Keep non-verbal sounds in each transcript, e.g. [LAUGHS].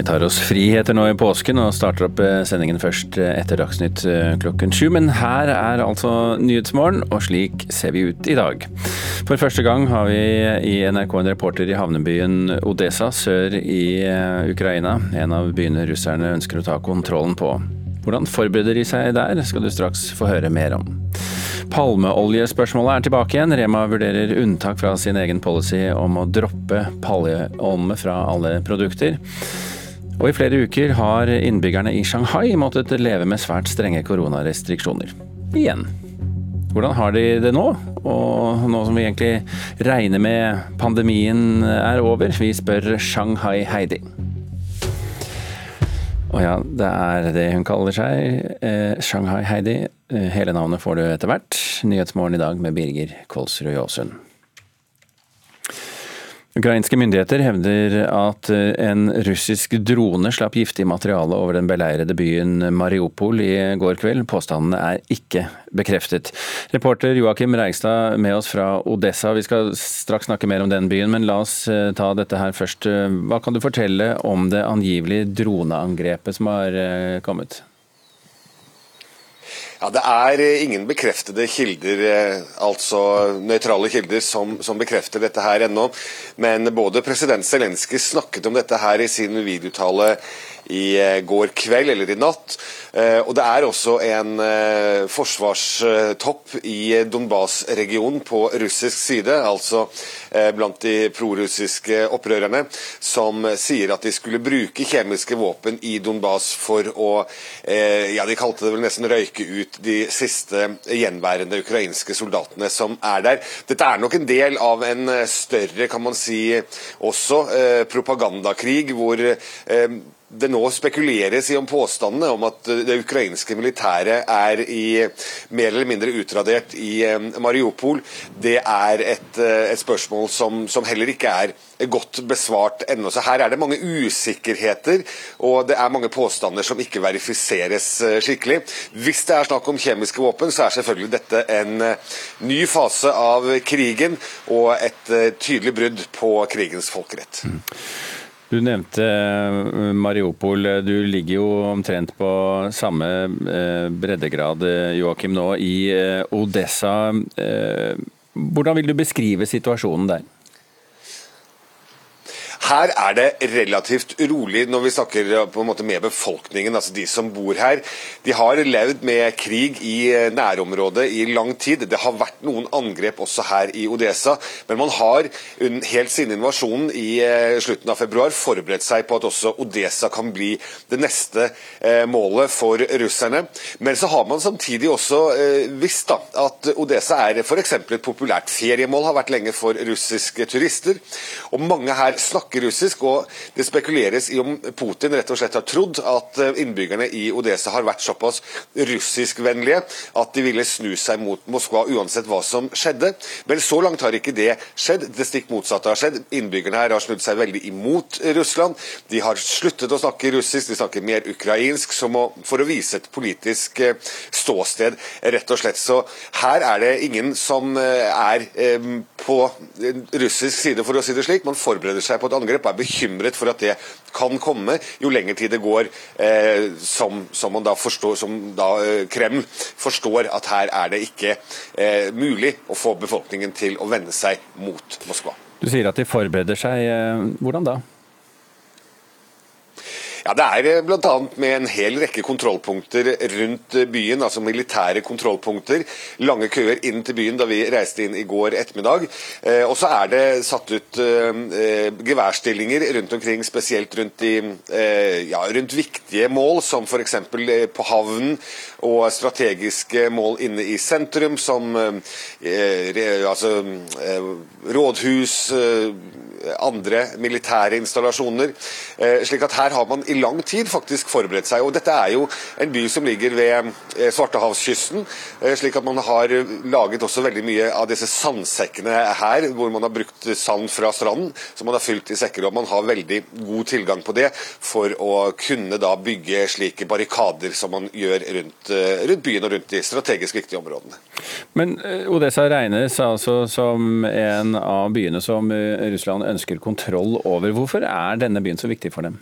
Vi tar oss friheter nå i påsken og starter opp eh, sendingen først eh, etter Dagsnytt eh, klokken sju. Men her er altså Nyhetsmorgen, og slik ser vi ut i dag. For første gang har vi i NRK en reporter i havnebyen Odesa sør i Ukraina. En av byene russerne ønsker å ta kontrollen på. Hvordan forbereder de seg der, skal du straks få høre mer om. Palmeoljespørsmålet er tilbake igjen. Rema vurderer unntak fra sin egen policy om å droppe palmeolje fra alle produkter. Og i flere uker har innbyggerne i Shanghai måttet leve med svært strenge koronarestriksjoner. Igjen. Hvordan har de det nå? Og nå som vi egentlig regner med pandemien er over, vi spør Shanghai-Heidi. Å ja, det er det hun kaller seg. Eh, Shanghai-Heidi. Eh, hele navnet får du etter hvert. Nyhetsmorgen i dag med Birger Kolsrud Jåsund. Ukrainske myndigheter hevder at eh, en russisk drone slapp giftig materiale over den beleirede byen Mariupol i går kveld. Påstandene er ikke bekreftet. Reporter Joakim Reigstad med oss fra Odessa. Vi skal straks snakke mer om den byen, men la oss eh, ta dette her først. Hva kan du fortelle om det angivelige droneangrepet som har eh, kommet? Ja, Det er eh, ingen bekreftede kilder, eh, altså nøytrale kilder, som, som, bekrefter dette her ennå. Men både president Zelenskyj snakket om dette her i sin videotale i eh, går kveld, eller i natt. Eh, og det er også en eh, forsvarstopp i Donbas-regionen på russisk side, altså blant de prorussiske opprørerne, som sier at de skulle bruke kjemiske våpen i Donbas for å ja, de kalte det vel nesten røyke ut de siste gjenværende ukrainske soldatene som er der. Dette er nok en del av en større, kan man si, også propagandakrig, hvor det nå spekuleres i om påstandene om at det ukrainske militæret er i, mer eller mindre utradert i eh, Mariupol, det er et, eh, et spørsmål som, som, heller ikke er godt besvart ennå. Så her er det mange usikkerheter, og det er mange påstander som ikke verifiseres eh, skikkelig. Hvis det er snakk om kjemiske våpen, så er selvfølgelig dette en ny fase av krigen og et tydelig brudd på krigens folkerett. Du nevnte eh, Mariupol. Du ligger jo omtrent på samme eh, breddegrad, Joachim, Joakim, nå i Odessa. Hvordan vil du beskrive situasjonen der? Her er det relativt rolig når vi snakker eh, på en måte med befolkningen, altså de som bor her. De har levd med krig i eh, nærområdet i lang tid. Det har vært noen angrep også her i Odesa, men man har helt siden invasjonen i eh, slutten av februar forberedt seg på at også Odesa kan bli det neste målet for russerne. Men så har man samtidig også visst da, at Odesa er f.eks. et populært feriemål, har vært lenge for russiske turister. Og mange her snakker snakker russisk, og det spekuleres i om Putin rett og slett har trodd at eh, innbyggerne i Odesa har vært såpass russiskvennlige at de ville snu seg mot Moskva uansett hva som skjedde. Men så langt har ikke det skjedd. Det stikk motsatte har skjedd. Innbyggerne her har snudd seg veldig imot Russland. De har sluttet å snakke russisk, de snakker mer ukrainsk å, for å vise et politisk eh, ståsted, rett og slett. Så her er det ingen som eh, er på russisk side, for å si det slik. Man forbereder seg på et angrep, er bekymret for at det kan komme jo lenger tid det går, eh, som, som, man da forstår, som da eh, Kreml forstår at her er det ikke eh, mulig å få befolkningen til å vende seg mot Moskva. Du sier at de forbereder seg. Eh, hvordan da? Ja, Det er eh, bl.a. med en hel rekke kontrollpunkter rundt eh, byen, altså militære kontrollpunkter. Lange køer inn til byen da vi reiste inn i går ettermiddag. Eh, og så er det satt ut geværstillinger rundt omkring, spesielt rundt, i, ja, rundt viktige mål, som f.eks. på havnen og strategiske mål inne i sentrum, som altså, rådhus andre militære installasjoner. Eh, slik at her har man i lang tid faktisk forberedt seg. Og dette er jo en by som ligger ved Svartehavskysten, slik at man har laget også veldig mye av disse sandsekkene her, hvor man har brukt sand fra stranden, som man har fylt i sekker. Og man har veldig god tilgang på det for å kunne da bygge slike barrikader som man gjør rundt, rundt byen og rundt de strategisk viktige områdene. Men Odessa regnes altså som en av byene som Russland ønsker kontroll over. Hvorfor er denne byen så viktig for dem?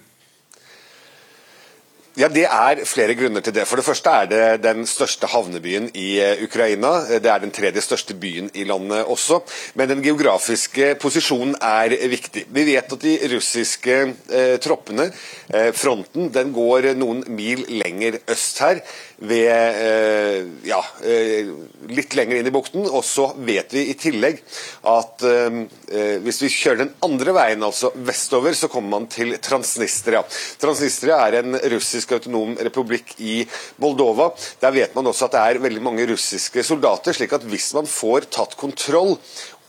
Ja, Det er flere grunner til det. For det første er det den største havnebyen i eh, Ukraina. Det er den tredje største byen i landet også. Men den geografiske posisjonen er viktig. Vi vet at de russiske eh, troppene, eh, fronten, den går noen mil lenger øst her ved eh, ja, eh, litt lenger inn i bukten. Og så vet vi i tillegg at eh, hvis vi kjører den andre veien, altså vestover, så kommer man til Transnistria. Transnistria er en russisk autonom republikk i Moldova. Der vet man også at det er veldig mange russiske soldater, slik at hvis man får tatt kontroll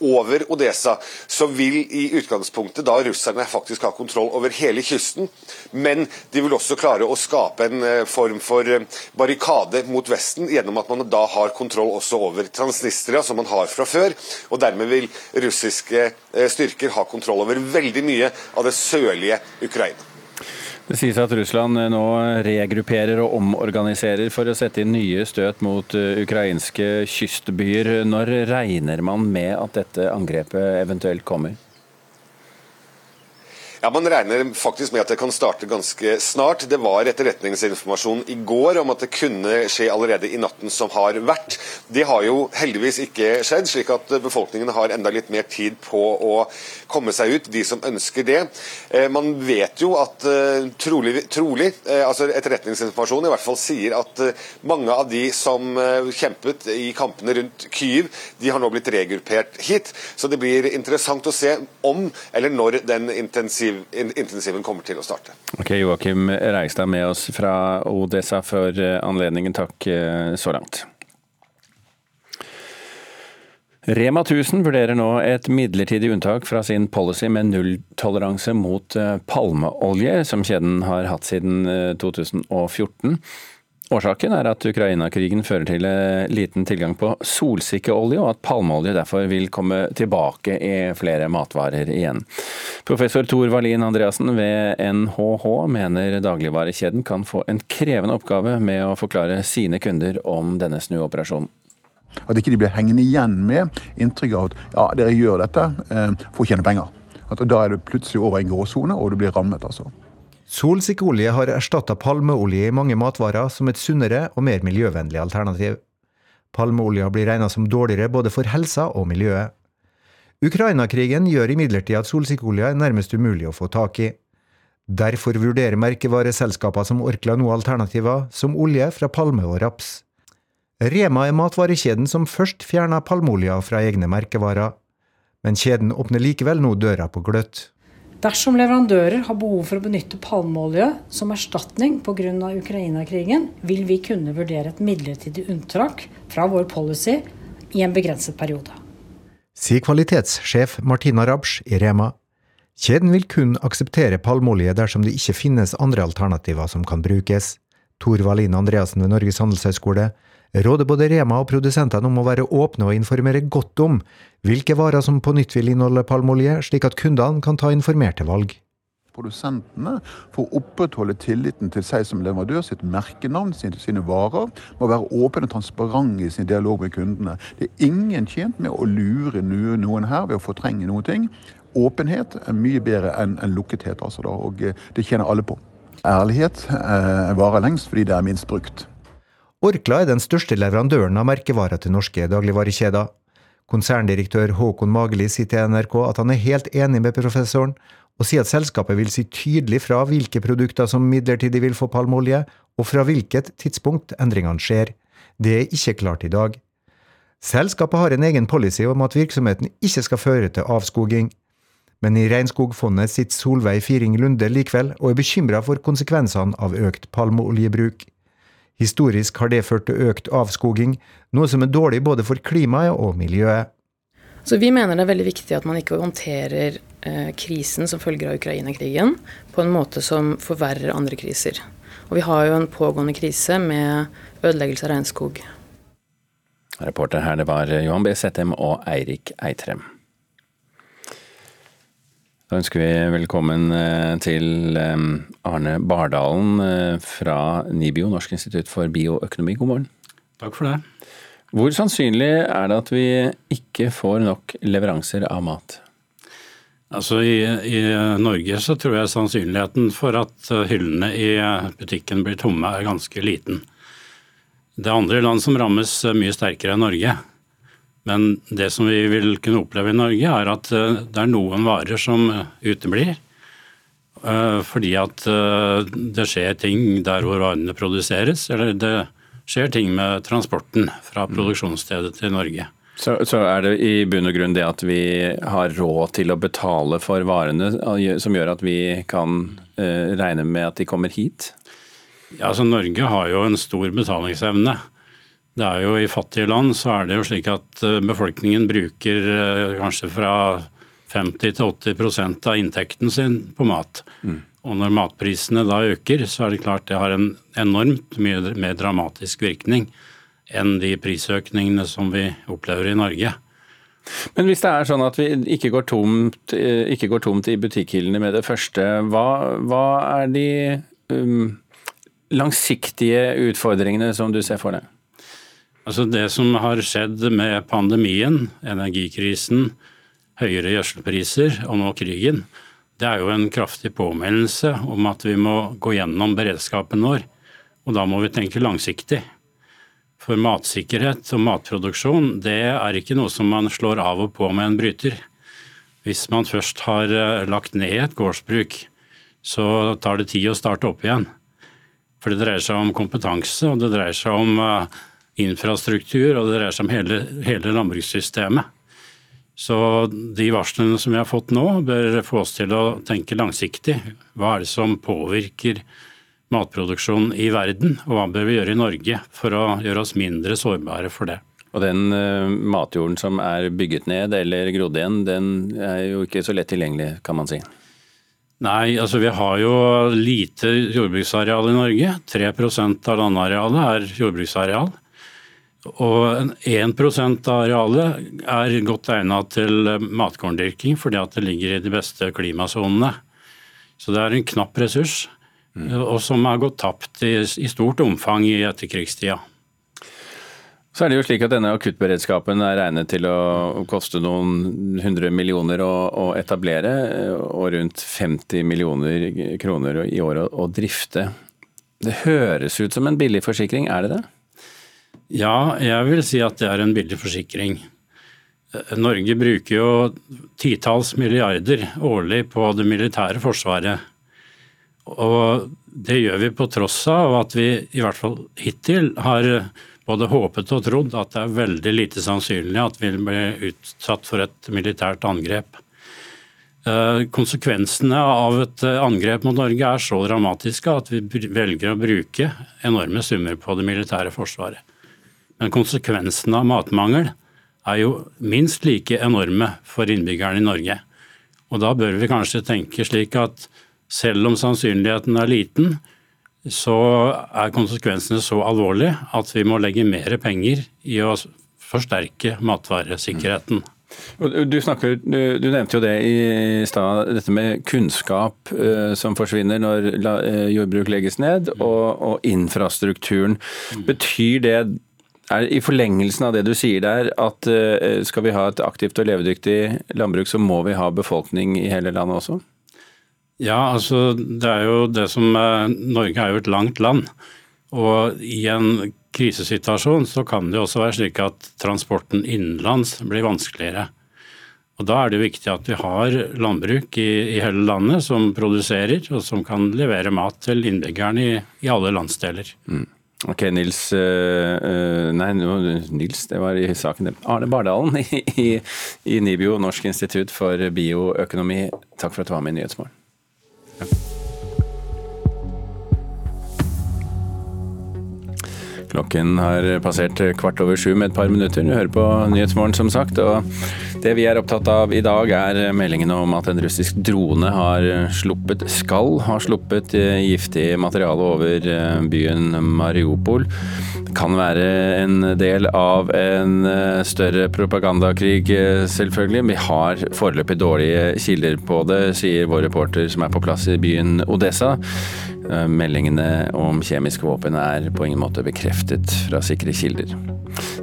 over Odesa, så vil i utgangspunktet da russerne faktisk ha kontroll over hele kysten. Men de vil også klare å skape en eh, form for eh, barrikade mot Vesten gjennom at man da har kontroll også over Transnistria, som man har fra før. Og dermed vil russiske eh, styrker ha kontroll over veldig mye av det sørlige Ukraina. Det sies at Russland nå regrupperer og omorganiserer for å sette inn nye støt mot eh, ukrainske kystbyer. Når regner man med at dette angrepet eventuelt kommer? Ja, Man regner faktisk med at det kan starte ganske snart. Det var etterretningsinformasjon i går om at det kunne skje allerede i natten som har vært. Det har jo heldigvis ikke skjedd, slik at befolkningen har enda litt mer tid på å komme seg ut, de som ønsker det. Eh, man vet jo at eh, trolig, trolig eh, altså etterretningsinformasjon i hvert fall sier at mange av de som kjempet i kampene rundt Kyiv, de har nå blitt regruppert hit. Så det blir interessant å se om eller når den intensive intensiv, intensiven kommer til å starte. Ok, Joakim Reigstad med oss fra Odessa for eh, anledningen. Takk eh, så langt. Rema 1000 vurderer nå et midlertidig unntak fra sin policy med nulltoleranse mot eh, palmeolje, som kjeden har hatt siden 2014. Årsaken er at Ukraina-krigen fører til eh, liten tilgang på solsikkeolje, og at palmeolje derfor vil komme tilbake i flere matvarer igjen. Professor Tor Wallin Andreassen ved NHH mener dagligvarekjeden kan få en krevende oppgave med å forklare sine kunder om denne snuoperasjonen. At ikke de blir hengende igjen med inntrykk av at ja, dere gjør dette eh, for å tjene penger. At da er du plutselig over en gråsone, og du blir rammet, altså. Solsikkeolje har erstatta palmeolje i mange matvarer som et sunnere og mer miljøvennlig alternativ. Palmeolja blir regna som dårligere både for helsa og miljøet. Ukraina-krigen gjør imidlertid at solsikkeolja er nærmest umulig å få tak i. Derfor vurderer merkevareselskaper som Orkla nå alternativer som olje fra palme og raps. Rema er matvarekjeden som først fjerna palmeolja fra egne merkevarer, men kjeden åpner likevel nå døra på gløtt. Dersom leverandører har behov for å benytte palmeolje som erstatning pga. Ukraina-krigen, vil vi kunne vurdere et midlertidig unntak fra vår policy i en begrenset periode. Sier kvalitetssjef Martina Rabsch i Rema. Kjeden vil kun akseptere palmeolje dersom det ikke finnes andre alternativer som kan brukes. Tor Valin Andreassen ved Norges handelshøyskole råder både Rema og produsentene om å være åpne og informere godt om hvilke varer som på nytt vil inneholde palmeolje, slik at kundene kan ta informerte valg. Produsentene, for å opprettholde tilliten til seg som leverandør, sitt merkenavn, sine, varer, må være åpne og transparente i sin dialog med kundene. Det er ingen tjent med å lure noen her ved å fortrenge noen ting. Åpenhet er mye bedre enn en lukkethet, altså og eh, det tjener alle på. Ærlighet eh, varer lengst fordi det er minst brukt. Orkla er den største leverandøren av merkevarer til norske dagligvarekjeder. Konserndirektør Håkon Mageli sier til NRK at han er helt enig med professoren, og sier at selskapet vil si tydelig fra hvilke produkter som midlertidig vil få palmeolje, og fra hvilket tidspunkt endringene skjer. Det er ikke klart i dag. Selskapet har en egen policy om at virksomheten ikke skal føre til avskoging. Men i Regnskogfondet sitter Solveig Firing Lunde likevel og er bekymra for konsekvensene av økt palmeoljebruk. Historisk har det ført til økt avskoging, noe som er dårlig både for klimaet og miljøet. Så vi mener det er veldig viktig at man ikke håndterer eh, krisen som følger av Ukraina-krigen, på en måte som forverrer andre kriser. Og vi har jo en pågående krise med ødeleggelse av regnskog. Reporter her det var Johan B. Settem og Eirik Eitrem. Da ønsker vi velkommen eh, til eh, Arne Bardalen eh, fra NIBIO, Norsk institutt for bioøkonomi. God morgen. Takk for det. Hvor sannsynlig er det at vi ikke får nok leveranser av mat? Altså i, I, Norge så tror jeg sannsynligheten for at hyllene i butikken blir tomme er ganske liten. Det er andre land som rammes mye sterkere enn Norge. Men det som vi vil kunne oppleve i Norge, er at eh, det er noen varer som uteblir. Eh, fordi at eh, det skjer ting der hvor varene produseres, eller det skjer ting med transporten fra mm. produksjonsstedet til Norge. Så, så, er det i bunn og grunn det at vi har råd til å betale for varene som gjør at vi kan regne med at de kommer hit? Ja, altså Norge har jo en stor betalingsevne. Det er jo I fattige land så er det jo slik at eh, befolkningen bruker eh, kanskje fra 50 til 80 av inntekten sin på mat. Mm. Og når matprisene da øker, så er det klart det har en enormt mye mer dramatisk virkning enn de prisøkningene som vi opplever i Norge. Men hvis det er sånn at vi ikke går tomt, eh, ikke går tomt i butikkhyllene med det første, hva, hva er de um, langsiktige utfordringene som du ser for deg? Altså Det som har skjedd med pandemien, energikrisen, høyere gjødselpriser og nå krigen, det er jo en kraftig påminnelse om at vi må gå gjennom beredskapen vår. Og da må vi tenke langsiktig. For matsikkerhet og matproduksjon det er ikke noe som man slår av og på med en bryter. Hvis man først har eh, lagt ned et gårdsbruk, så tar det tid å starte opp igjen. For det dreier seg om kompetanse, og det dreier seg om uh, infrastruktur, og det dreier seg om hele, hele landbrukssystemet. Så de varslene som vi har fått nå, bør få oss til å tenke langsiktig. Hva er det som påvirker matproduksjonen i verden, og hva bør vi gjøre i Norge for å gjøre oss mindre sårbare for det? Og den uh, matjorden som er bygget ned eller grodd igjen, den er jo ikke så lett tilgjengelig, kan man si? Nei, altså vi har jo lite jordbruksareal i Norge. 3% av landarealet er jordbruksareal. Og 1% av arealet er godt egnet til matkorndyrking fordi at det ligger i de beste klimasonene. Så det er en knapp ressurs, mm. og som har gått tapt i, i stort omfang i etterkrigstida. Så er det jo slik at denne akuttberedskapen er regnet til å koste noen hundre millioner å, å etablere, og rundt 50 millioner kroner i året å drifte. Det høres ut som en billig forsikring, er det det? Ja, jeg vil si at det er en billig forsikring. Norge bruker jo titalls milliarder årlig på det militære forsvaret. Og det gjør vi på tross av at vi i hvert fall hittil har både håpet og trodd at det er veldig lite sannsynlig at vi blir utsatt for et militært angrep. Eh, konsekvensene av et angrep mot Norge er så dramatiske at vi velger å bruke enorme summer på det militære forsvaret. Men konsekvensene av matmangel er jo minst like enorme for innbyggerne i Norge. Og da bør vi kanskje tenke slik at selv om sannsynligheten er liten, så er konsekvensene så alvorlige at vi må legge mer penger i å forsterke matvaresikkerheten. Du, snakker, du, nevnte jo det i stad, dette med kunnskap uh, som forsvinner når la, uh, jordbruk legges ned, og, og infrastrukturen. Betyr det er I forlengelsen av det du sier der, at eh, skal vi ha et aktivt og levedyktig landbruk, så må vi ha befolkning i hele landet også? Ja, altså det er jo det som Norge er jo et langt land. Og i en krisesituasjon så kan det også være slik at transporten innenlands blir vanskeligere. Og Da er det viktig at vi har landbruk i, i, hele landet som produserer og som kan levere mat til innbyggerne i, i alle landsdeler. Mm. Ok, Nils uh, Nei, Nils, det var i saken. Arne Bardalen i, [LAUGHS] i, i NIBIO, Norsk institutt for bioøkonomi. Takk for at du var med i Nyhetsmorgen. Klokken har passert kvart over sju med et par minutter. Du hører på Nyhetsmorgen, som sagt. Og det vi er opptatt av i dag, er meldingene om at en russisk drone har sluppet, skall, har sluppet giftig materiale over byen Mariupol. Det kan være en del av en større propagandakrig, selvfølgelig. Vi har foreløpig dårlige kilder på det, sier vår reporter som er på plass i byen Odessa. Eh, meldingene om kjemiske våpen er på ingen måte bekreftet fra sikre kilder.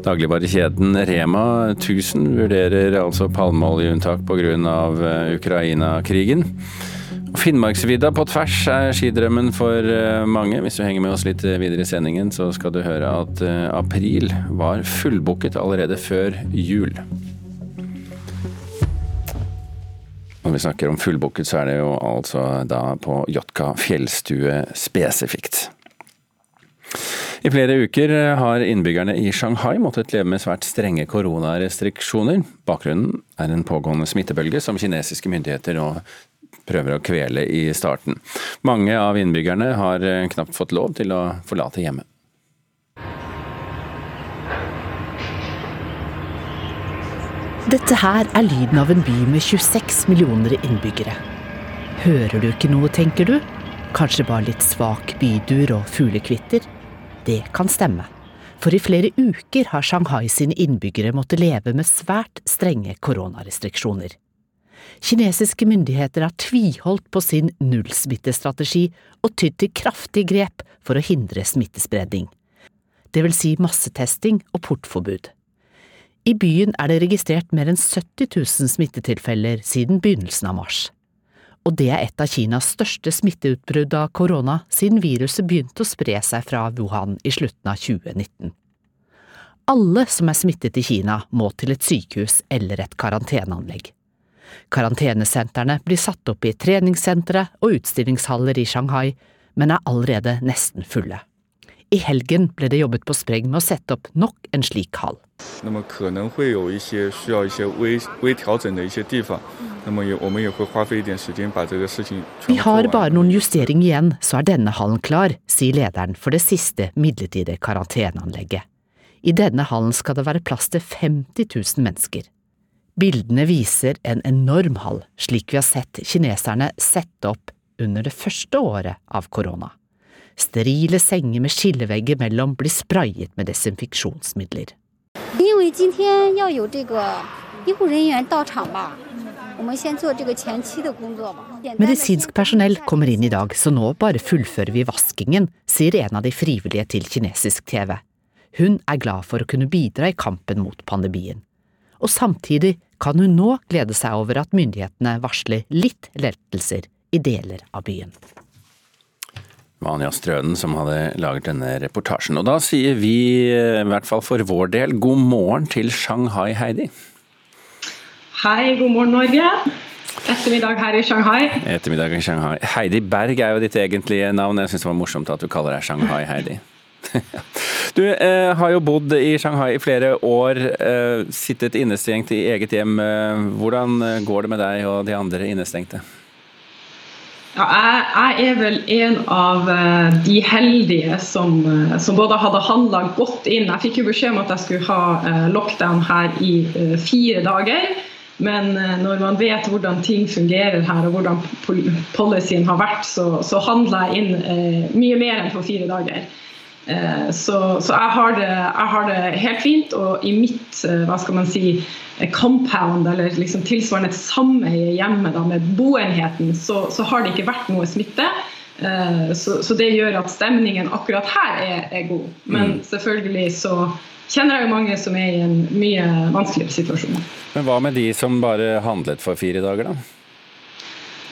Dagligvarekjeden Rema 1000 vurderer altså palmeoljeunntak pga. Eh, Ukraina-krigen. Finnmarksvidda på tvers er skidrømmen for eh, mange. Hvis du henger med oss litt videre i sendingen, så skal du høre at april var fullbooket allerede før jul. Når vi snakker om fullbooket, så er det jo altså da på Jotka fjellstue spesifikt. I flere uker har innbyggerne i Shanghai måttet leve med svært strenge koronarestriksjoner. Bakgrunnen er en pågående smittebølge som kinesiske myndigheter nå prøver å kvele i starten. Mange av innbyggerne har knapt fått lov til å forlate hjemmet. Dette her er lyden av en by med 26 millioner innbyggere. Hører du ikke noe, tenker du? Kanskje bare litt svak bydur og fuglekvitter? Det kan stemme. For i flere uker har Shanghai sine innbyggere måttet leve med svært strenge koronarestriksjoner. Kinesiske myndigheter har tviholdt på sin nullsmittestrategi og tydd til kraftige grep for å hindre smittespredning. Det vil si massetesting og portforbud. I byen er det registrert mer enn 70 000 smittetilfeller siden begynnelsen av mars. Og det er et av Kinas største smitteutbrudd av korona siden viruset begynte å spre seg fra Wuhan i slutten av 2019. Alle som er smittet i Kina må til et sykehus eller et karanteneanlegg. Karantenesentrene blir satt opp i treningssentre og utstillingshaller i Shanghai, men er allerede nesten fulle. I helgen ble det jobbet på spreng med å sette opp nok en slik hall. Vi har bare noen justeringer igjen, så er denne hallen klar, sier lederen for det siste midlertidige karanteneanlegget. I denne hallen skal det være plass til 50 000 mennesker. Bildene viser en enorm hall, slik vi har sett kineserne sette opp under det første året av korona. Sterile senger med skillevegger mellom blir sprayet med desinfeksjonsmidler. Medisinsk personell kommer inn i dag, så nå bare fullfører vi vaskingen, sier en av de frivillige til kinesisk TV. Hun er glad for å kunne bidra i kampen mot pandemien. Og samtidig kan hun nå glede seg over at myndighetene varsler litt lettelser i deler av byen. Vanja Strøden som hadde laget denne reportasjen. Og da sier vi, i hvert fall for vår del, god morgen til Shanghai, Heidi. Hei, god morgen Norge. Ettermiddag her i Shanghai. Ettermiddag i Shanghai. Heidi Berg er jo ditt egentlige navn. Jeg syns det var morsomt at du kaller deg Shanghai, Heidi. [LAUGHS] Du eh, har jo bodd i Shanghai i flere år, eh, sittet innestengt i eget hjem. Eh, hvordan går det med deg og de andre innestengte? Ja, jeg, jeg, er vel en av eh, de heldige som, eh, som både hadde handla godt inn. Jeg fikk jo beskjed om at jeg skulle ha eh, lockdown her i fire dager. Men når man vet hvordan ting fungerer her og hvordan policyen har vært, så, så handla jeg inn mye mer enn for fire dager. Eh, så, så jeg, har det, jeg, har det, helt fint. Og i mitt eh, hva skal man si, eh, compound, eller liksom tilsvarende et sameie hjemme da, med boenheten, så, så, har det ikke vært noe smitte. Så, så, det gjør at stemningen akkurat her er, er god. Men mm. selvfølgelig så kjenner jeg jo mange som er i en mye vanskeligere situasjon. Men hva med de som bare handlet for fire dager, da?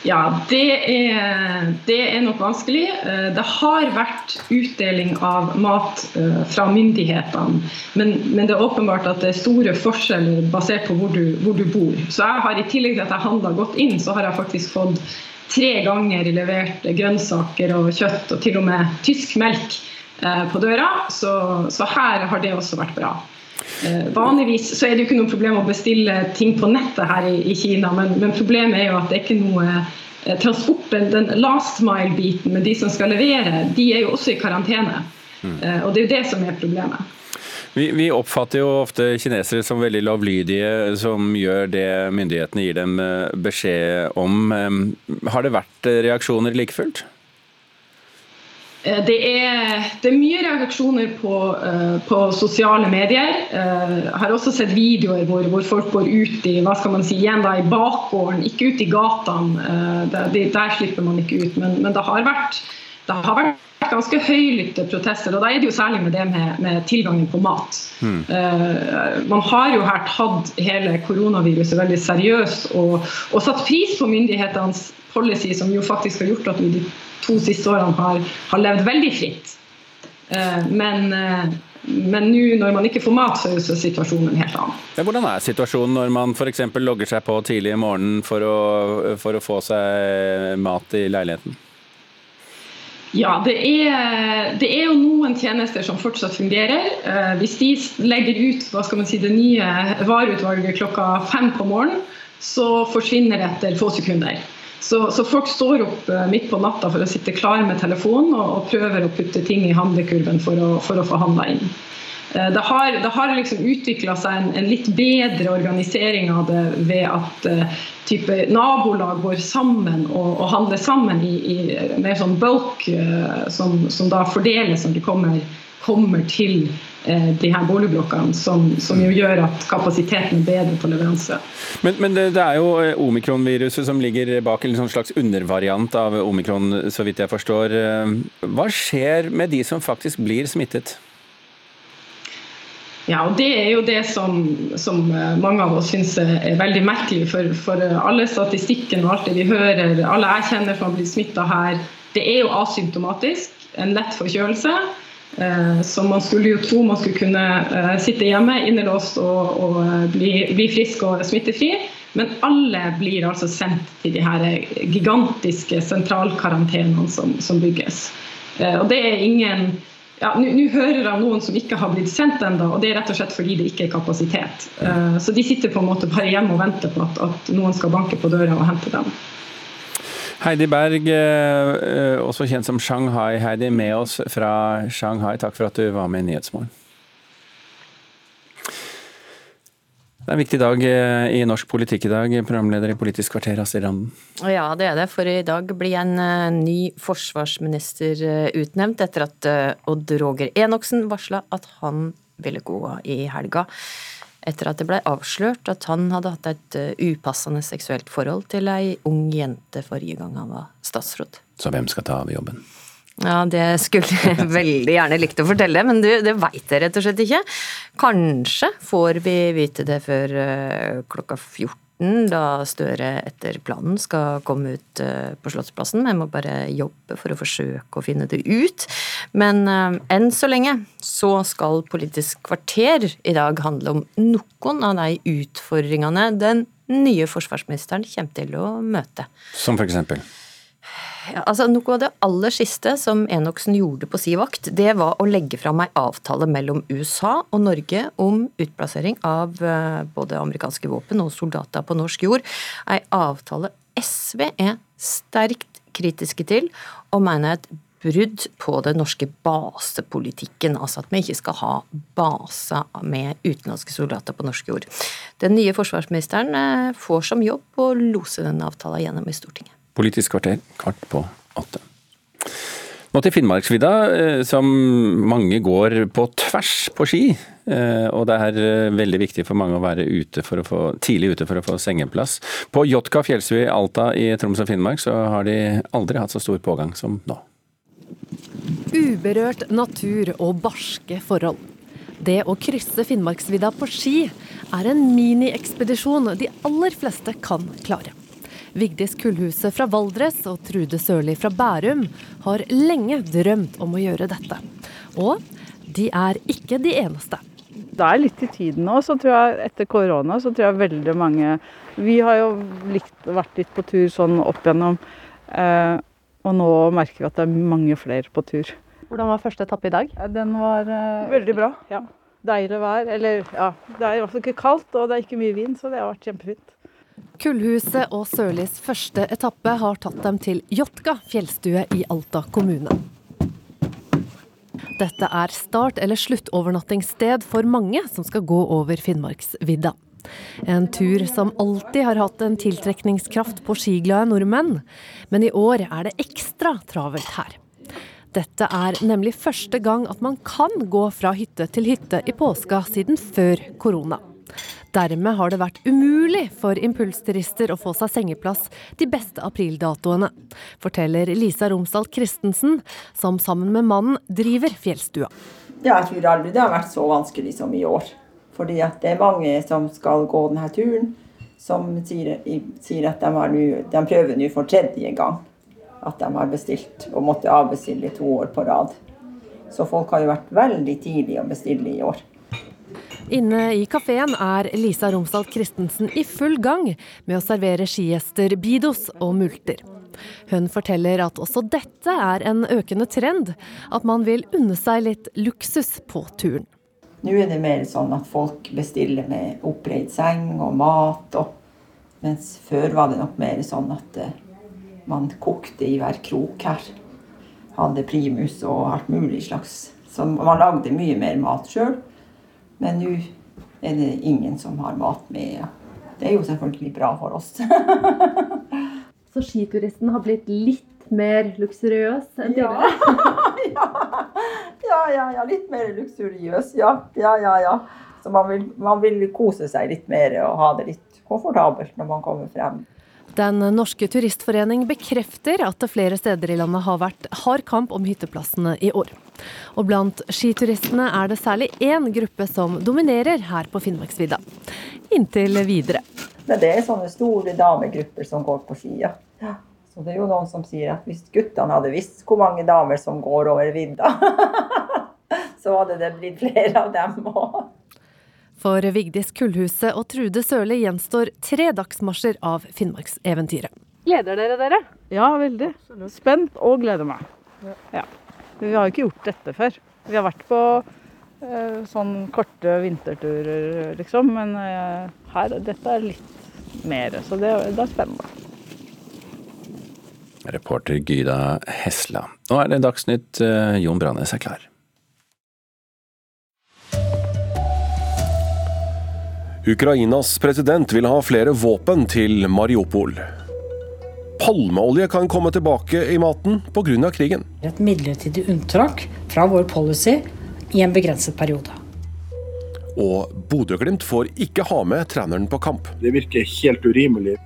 Ja, det er, det er, nok vanskelig. Eh, det har vært utdeling av mat eh, fra myndighetene, men, men det er åpenbart at det er store forskjeller basert på hvor du, hvor du bor. Så jeg har i tillegg til at jeg handla godt inn, så har jeg faktisk fått tre ganger levert grønnsaker og kjøtt, og til og med tysk melk eh, på døra. Så, så her har det også vært bra. Vanligvis så er det jo ikke noe problem å bestille ting på nettet her i, i Kina, men, men, problemet er jo at det er ikke noe Transporten, transport, den last mile-biten med de som skal levere, de er jo også i karantene. Mm. Og det er jo det som er problemet. Vi, vi, oppfatter jo ofte kinesere som veldig lovlydige, som gjør det myndighetene gir dem beskjed om. Har det vært reaksjoner like fullt? Eh, det er, det er, mye reaksjoner på, uh, på sosiale medier. Uh, jeg har også sett videoer hvor, hvor, folk går ut i hva skal man si, igjen da, i bakgården, ikke ut i gatene. Uh, der, der, slipper man ikke ut. Men, men det, har vært, det, har vært, ganske høylytte protester. Og da er det jo særlig med det med, med tilgangen på mat. Mm. man har jo her tatt hele koronaviruset veldig seriøst og, og satt pris på myndighetenes policy, som jo faktisk har gjort at vi de to siste årene har, har levd veldig fritt. Eh, men eh, men nå når man ikke får mat, så er situasjonen helt annen. Hvordan er situasjonen når man f.eks. logger seg på tidlig i morgenen for å, for å få seg mat i leiligheten? Ja, det er, det er, jo noen tjenester som fortsatt fungerer. Eh, hvis de legger ut hva skal man si, det nye vareutvalget klokka fem på morgenen, så forsvinner det etter få sekunder. Så, så, folk står opp eh, midt på natta for å sitte klar med telefonen og, og prøver å putte ting i handlekurven for å, for å få handla inn. Eh, det har, det har liksom utvikla seg en, en, litt bedre organisering av det ved at uh, type nabolag går sammen og, og handler sammen i, i mer sånn bulk, som, som, da fordeles når de kommer, kommer til Eh, de her boligblokkene, som, som, jo gjør at kapasiteten er bedre på leveranse. Men, men det, det, er jo omikronviruset omikron-viruset som ligger bak, en sånn slags undervariant av omikron, så vidt jeg forstår. Eh, hva skjer med de som faktisk blir smittet? Ja, og Det er jo det som, som mange av oss syns er veldig merkelig. For, for alle statistikken og alt det vi hører, alle jeg kjenner som har blitt smitta her, det er jo asymptomatisk. En lett forkjølelse. Eh, så man skulle jo tro man skulle kunne eh, sitte hjemme innelåst og, og eh, bli, bli, frisk og smittefri. Men alle blir altså sendt til de her gigantiske sentralkarantenene som, som bygges. Og det er ingen ja, Nå hører jeg noen som ikke har blitt sendt ennå, og det er rett og slett fordi det ikke er kapasitet. Så de sitter på en måte bare hjemme og venter på at, at noen skal banke på døra og hente dem. Heidi Berg, eh, eh, også kjent som Shanghai. Heidi, med oss fra Shanghai. Takk for at du var med i Nyhetsmorgen. Det er en viktig dag eh, i norsk politikk i dag, programleder i Politisk kvarter, Astrid Randen. Ja, det er det, for i dag blir en ny forsvarsminister utnevnt etter at Odd Roger Enoksen varsla at han ville gå i helga etter at det blei avslørt at han hadde hatt et eh, upassende seksuelt forhold til ei ung jente forrige gang han var statsråd. Så hvem skal ta av jobben? Ja, det skulle jeg [LAUGHS] veldig gjerne likt å fortelle, men du, det veit jeg rett og slett ikke. Kanskje får vi vite det før uh, klokka 14 da Støre etter planen skal komme ut eh, på Slottsplassen. Jeg må bare jobbe for å forsøke å finne det ut. Men uh, enn så lenge så skal Politisk kvarter i dag handle om noen av de utfordringene den nye forsvarsministeren kommer til å møte. Som for eksempel? Ja, altså Noe av det aller siste som Enoksen gjorde på si vakt, det var å legge fram ei avtale mellom USA og Norge om utplassering av eh, både amerikanske våpen og soldater på norsk jord. Ei avtale SV er sterkt kritiske til, og mener et brudd på den norske basepolitikken. Altså at vi ikke skal ha baser med utenlandske soldater på norsk jord. Den nye forsvarsministeren eh, får som jobb å lose denne avtalen gjennom i Stortinget. Politisk kvarter kvart på åtte. Nå til Finnmarksvidda, eh, som mange går på tvers på ski. Eh, og det er eh, veldig viktig for mange å være ute å få, tidlig ute for å få sengeplass. På Jotka fjellstue Alta i Troms og Finnmark så har de aldri hatt så stor pågang som nå. Uberørt natur og barske forhold. Det å krysse Finnmarksvidda på ski er en miniekspedisjon de aller fleste kan klare. Vigdis Kullhuset fra Valdres og Trude Sørli fra Bærum har lenge drømt om å gjøre dette. Og de er ikke de eneste. Det er litt i tiden nå, så tror jeg etter korona så tror jeg veldig mange Vi har jo likt, vært litt på tur sånn opp igjennom, eh, og nå merker vi at det er mange flere på tur. Hvordan var første etappe i dag? Den var eh, veldig bra. ja. Deilig vær. Eller ja, det er i hvert fall ikke kaldt, og det er ikke mye vind, så det har vært kjempefint. Kullhuset og Sørlis første etappe har tatt dem til Jotka fjellstue i Alta kommune. Dette er start- eller sluttovernattingssted for mange som skal gå over Finnmarksvidda. En tur som alltid har hatt en tiltrekningskraft på skiglade nordmenn, men i år er det ekstra travelt her. Dette er nemlig første gang at man kan gå fra hytte til hytte i påska siden før korona. Dermed har det vært umulig for impulsturister å få seg sengeplass de beste aprildatoene, forteller Lisa Romsdal Christensen, som sammen med mannen driver fjellstua. Ja, jeg tror aldri det har vært så vanskelig som i år. Fordi det er mange som skal gå denne turen, som sier, sier at de, nu, de prøver nå for tredje gang at de har bestilt, og måtte avbestille to år på rad. Så folk har jo vært veldig tidlig å bestille i år. Inne i kafeen er Lisa Romsdal Christensen i full gang med å servere skigjester bidos og multer. Hun forteller at også dette er en økende trend, at man vil unne seg litt luksus på turen. Nå er det mer sånn at folk bestiller med oppreid seng og mat, og, mens før var det nok mer sånn at uh, man kokte i hver krok her. Hadde primus og alt mulig slags. Så man lagde mye mer mat sjøl. Men nå er det ingen som har mat med. Det er jo selvfølgelig bra for oss. [LAUGHS] Så skituristen har blitt litt mer luksuriøs enn tidligere? Ja. [LAUGHS] ja, ja, ja, litt mer luksuriøs. Ja, ja, ja. ja. Så man vil, man vil kose seg litt mer og ha det litt komfortabelt når man kommer frem. Den norske turistforening bekrefter at det flere steder i landet har vært hard kamp om hytteplassene i år. Og blant skituristene er det særlig én gruppe som dominerer her på Finnmarksvidda. Inntil videre. Men det er sånne store damegrupper som går på ski, ja. Så det er jo noen som sier at hvis guttene hadde visst hvor mange damer som går over vidda, [LAUGHS] så hadde det blitt flere av dem òg. For Vigdis Kullhuset og Trude Sørli gjenstår tre dagsmarsjer av Finnmarkseventyret. Gleder dere dere? Ja, veldig. Spent og gleder meg. Ja. Vi har jo ikke gjort dette før. Vi har vært på eh, sånn korte vinterturer, liksom. Men eh, her, dette er litt mer, så det, det er spennende. Reporter Gyda Hesla. Nå er det Dagsnytt. Eh, Jon Branes er klar. Ukrainas president vil ha flere våpen til Mariupol. Palmeolje kan komme tilbake i maten pga. krigen. Et midlertidig unntak fra vår policy i en begrenset periode. Og Bodø-Glimt får ikke ha med treneren på kamp. Det virker helt urimelig.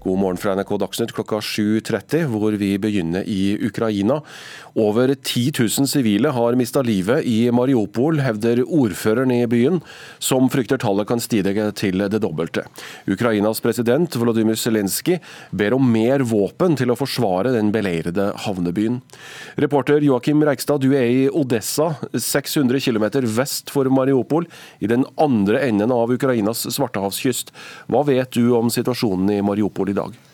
God morgen fra NRK Dagsnytt klokka 7.30, hvor vi begynner i Ukraina. Over 10 000 sivile har mista livet i Mariupol, hevder ordføreren i byen, som frykter tallet kan stige til det dobbelte. Ukrainas president Volodymyr Zelenskyj ber om mer våpen til å forsvare den beleirede havnebyen. Reporter Joakim Reikstad, du er i Odessa, 600 km vest for Mariupol, i den andre enden av Ukrainas svartehavskyst. Hva vet du om situasjonen i Mariupol i dag?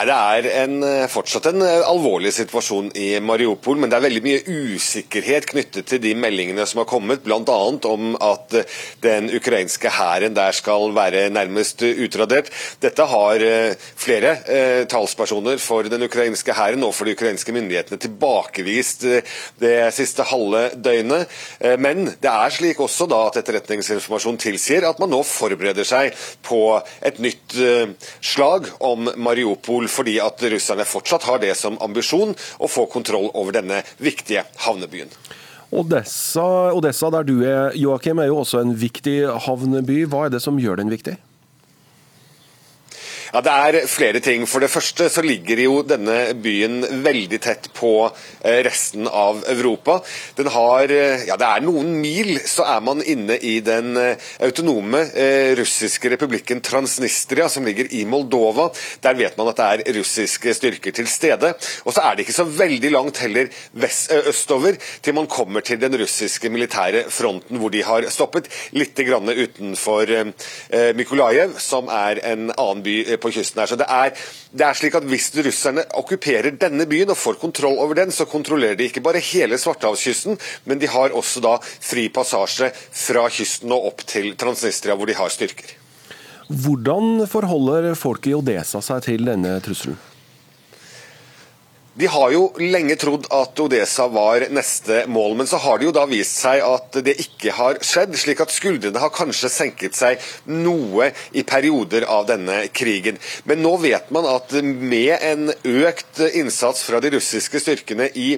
Det er en, eh, fortsatt en eh, alvorlig situasjon i Mariupol, men det er veldig mye usikkerhet knyttet til de meldingene som har kommet, bl.a. om at eh, den ukrainske hæren der skal være nærmest utradert. Dette har flere eh, talspersoner for den ukrainske hæren og for de ukrainske myndighetene tilbakevist det siste halve døgnet. Men det er slik også da at etterretningsinformasjon tilsier at man nå forbereder seg på et nytt slag om Mariupol fordi at russerne fortsatt har det som ambisjon å få kontroll over denne viktige havnebyen. Odessa, Odessa der du er, Joakim, er jo også en viktig havneby. Hva er det som gjør den viktig? Ja, Det er flere ting. For det første så ligger jo denne byen veldig tett på eh, resten av Europa. Den har eh, Ja, det er noen mil, så er man inne i den eh, autonome russiske republikken Transnistria, som ligger i Moldova. Der vet man at det er russiske styrker til stede. Og så er det ikke så veldig langt heller vest, østover til man kommer til den russiske militære fronten, hvor de har stoppet litt utenfor Mykolajev, som er en annen by på kysten her. Så det er, det er, slik at Hvis russerne okkuperer denne byen og får kontroll over den, så kontrollerer de ikke bare hele Svartehavskysten, men de har også da fri passasje fra kysten og opp til Transnistria, hvor de har styrker. Hvordan forholder folk i Odesa seg til denne trusselen? De har jo lenge trodd at Odesa var neste mål, men så har det jo da vist seg at det ikke har skjedd. Slik at skuldrene har kanskje senket seg noe i perioder av denne krigen. Men nå vet man at med en økt innsats fra de russiske styrkene i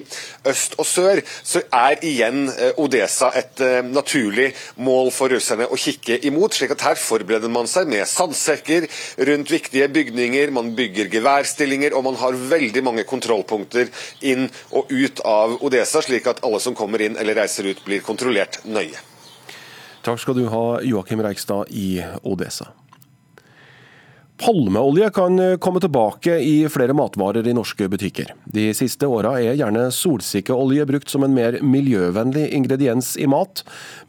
øst og sør, så er igjen eh, Odesa et eh, naturlig mål for russerne å kikke imot. slik at her forbereder man seg med sandsekker rundt viktige bygninger, man bygger geværstillinger, og man har veldig mange kontrollpunkter inn og ut av Odesa, slik at alle som kommer inn eller reiser ut, blir kontrollert nøye. Takk skal du ha, Joakim Reigstad i Odesa. Palmeolje kan komme tilbake i flere matvarer i norske butikker. De siste åra er gjerne solsikkeolje brukt som en mer miljøvennlig ingrediens i mat,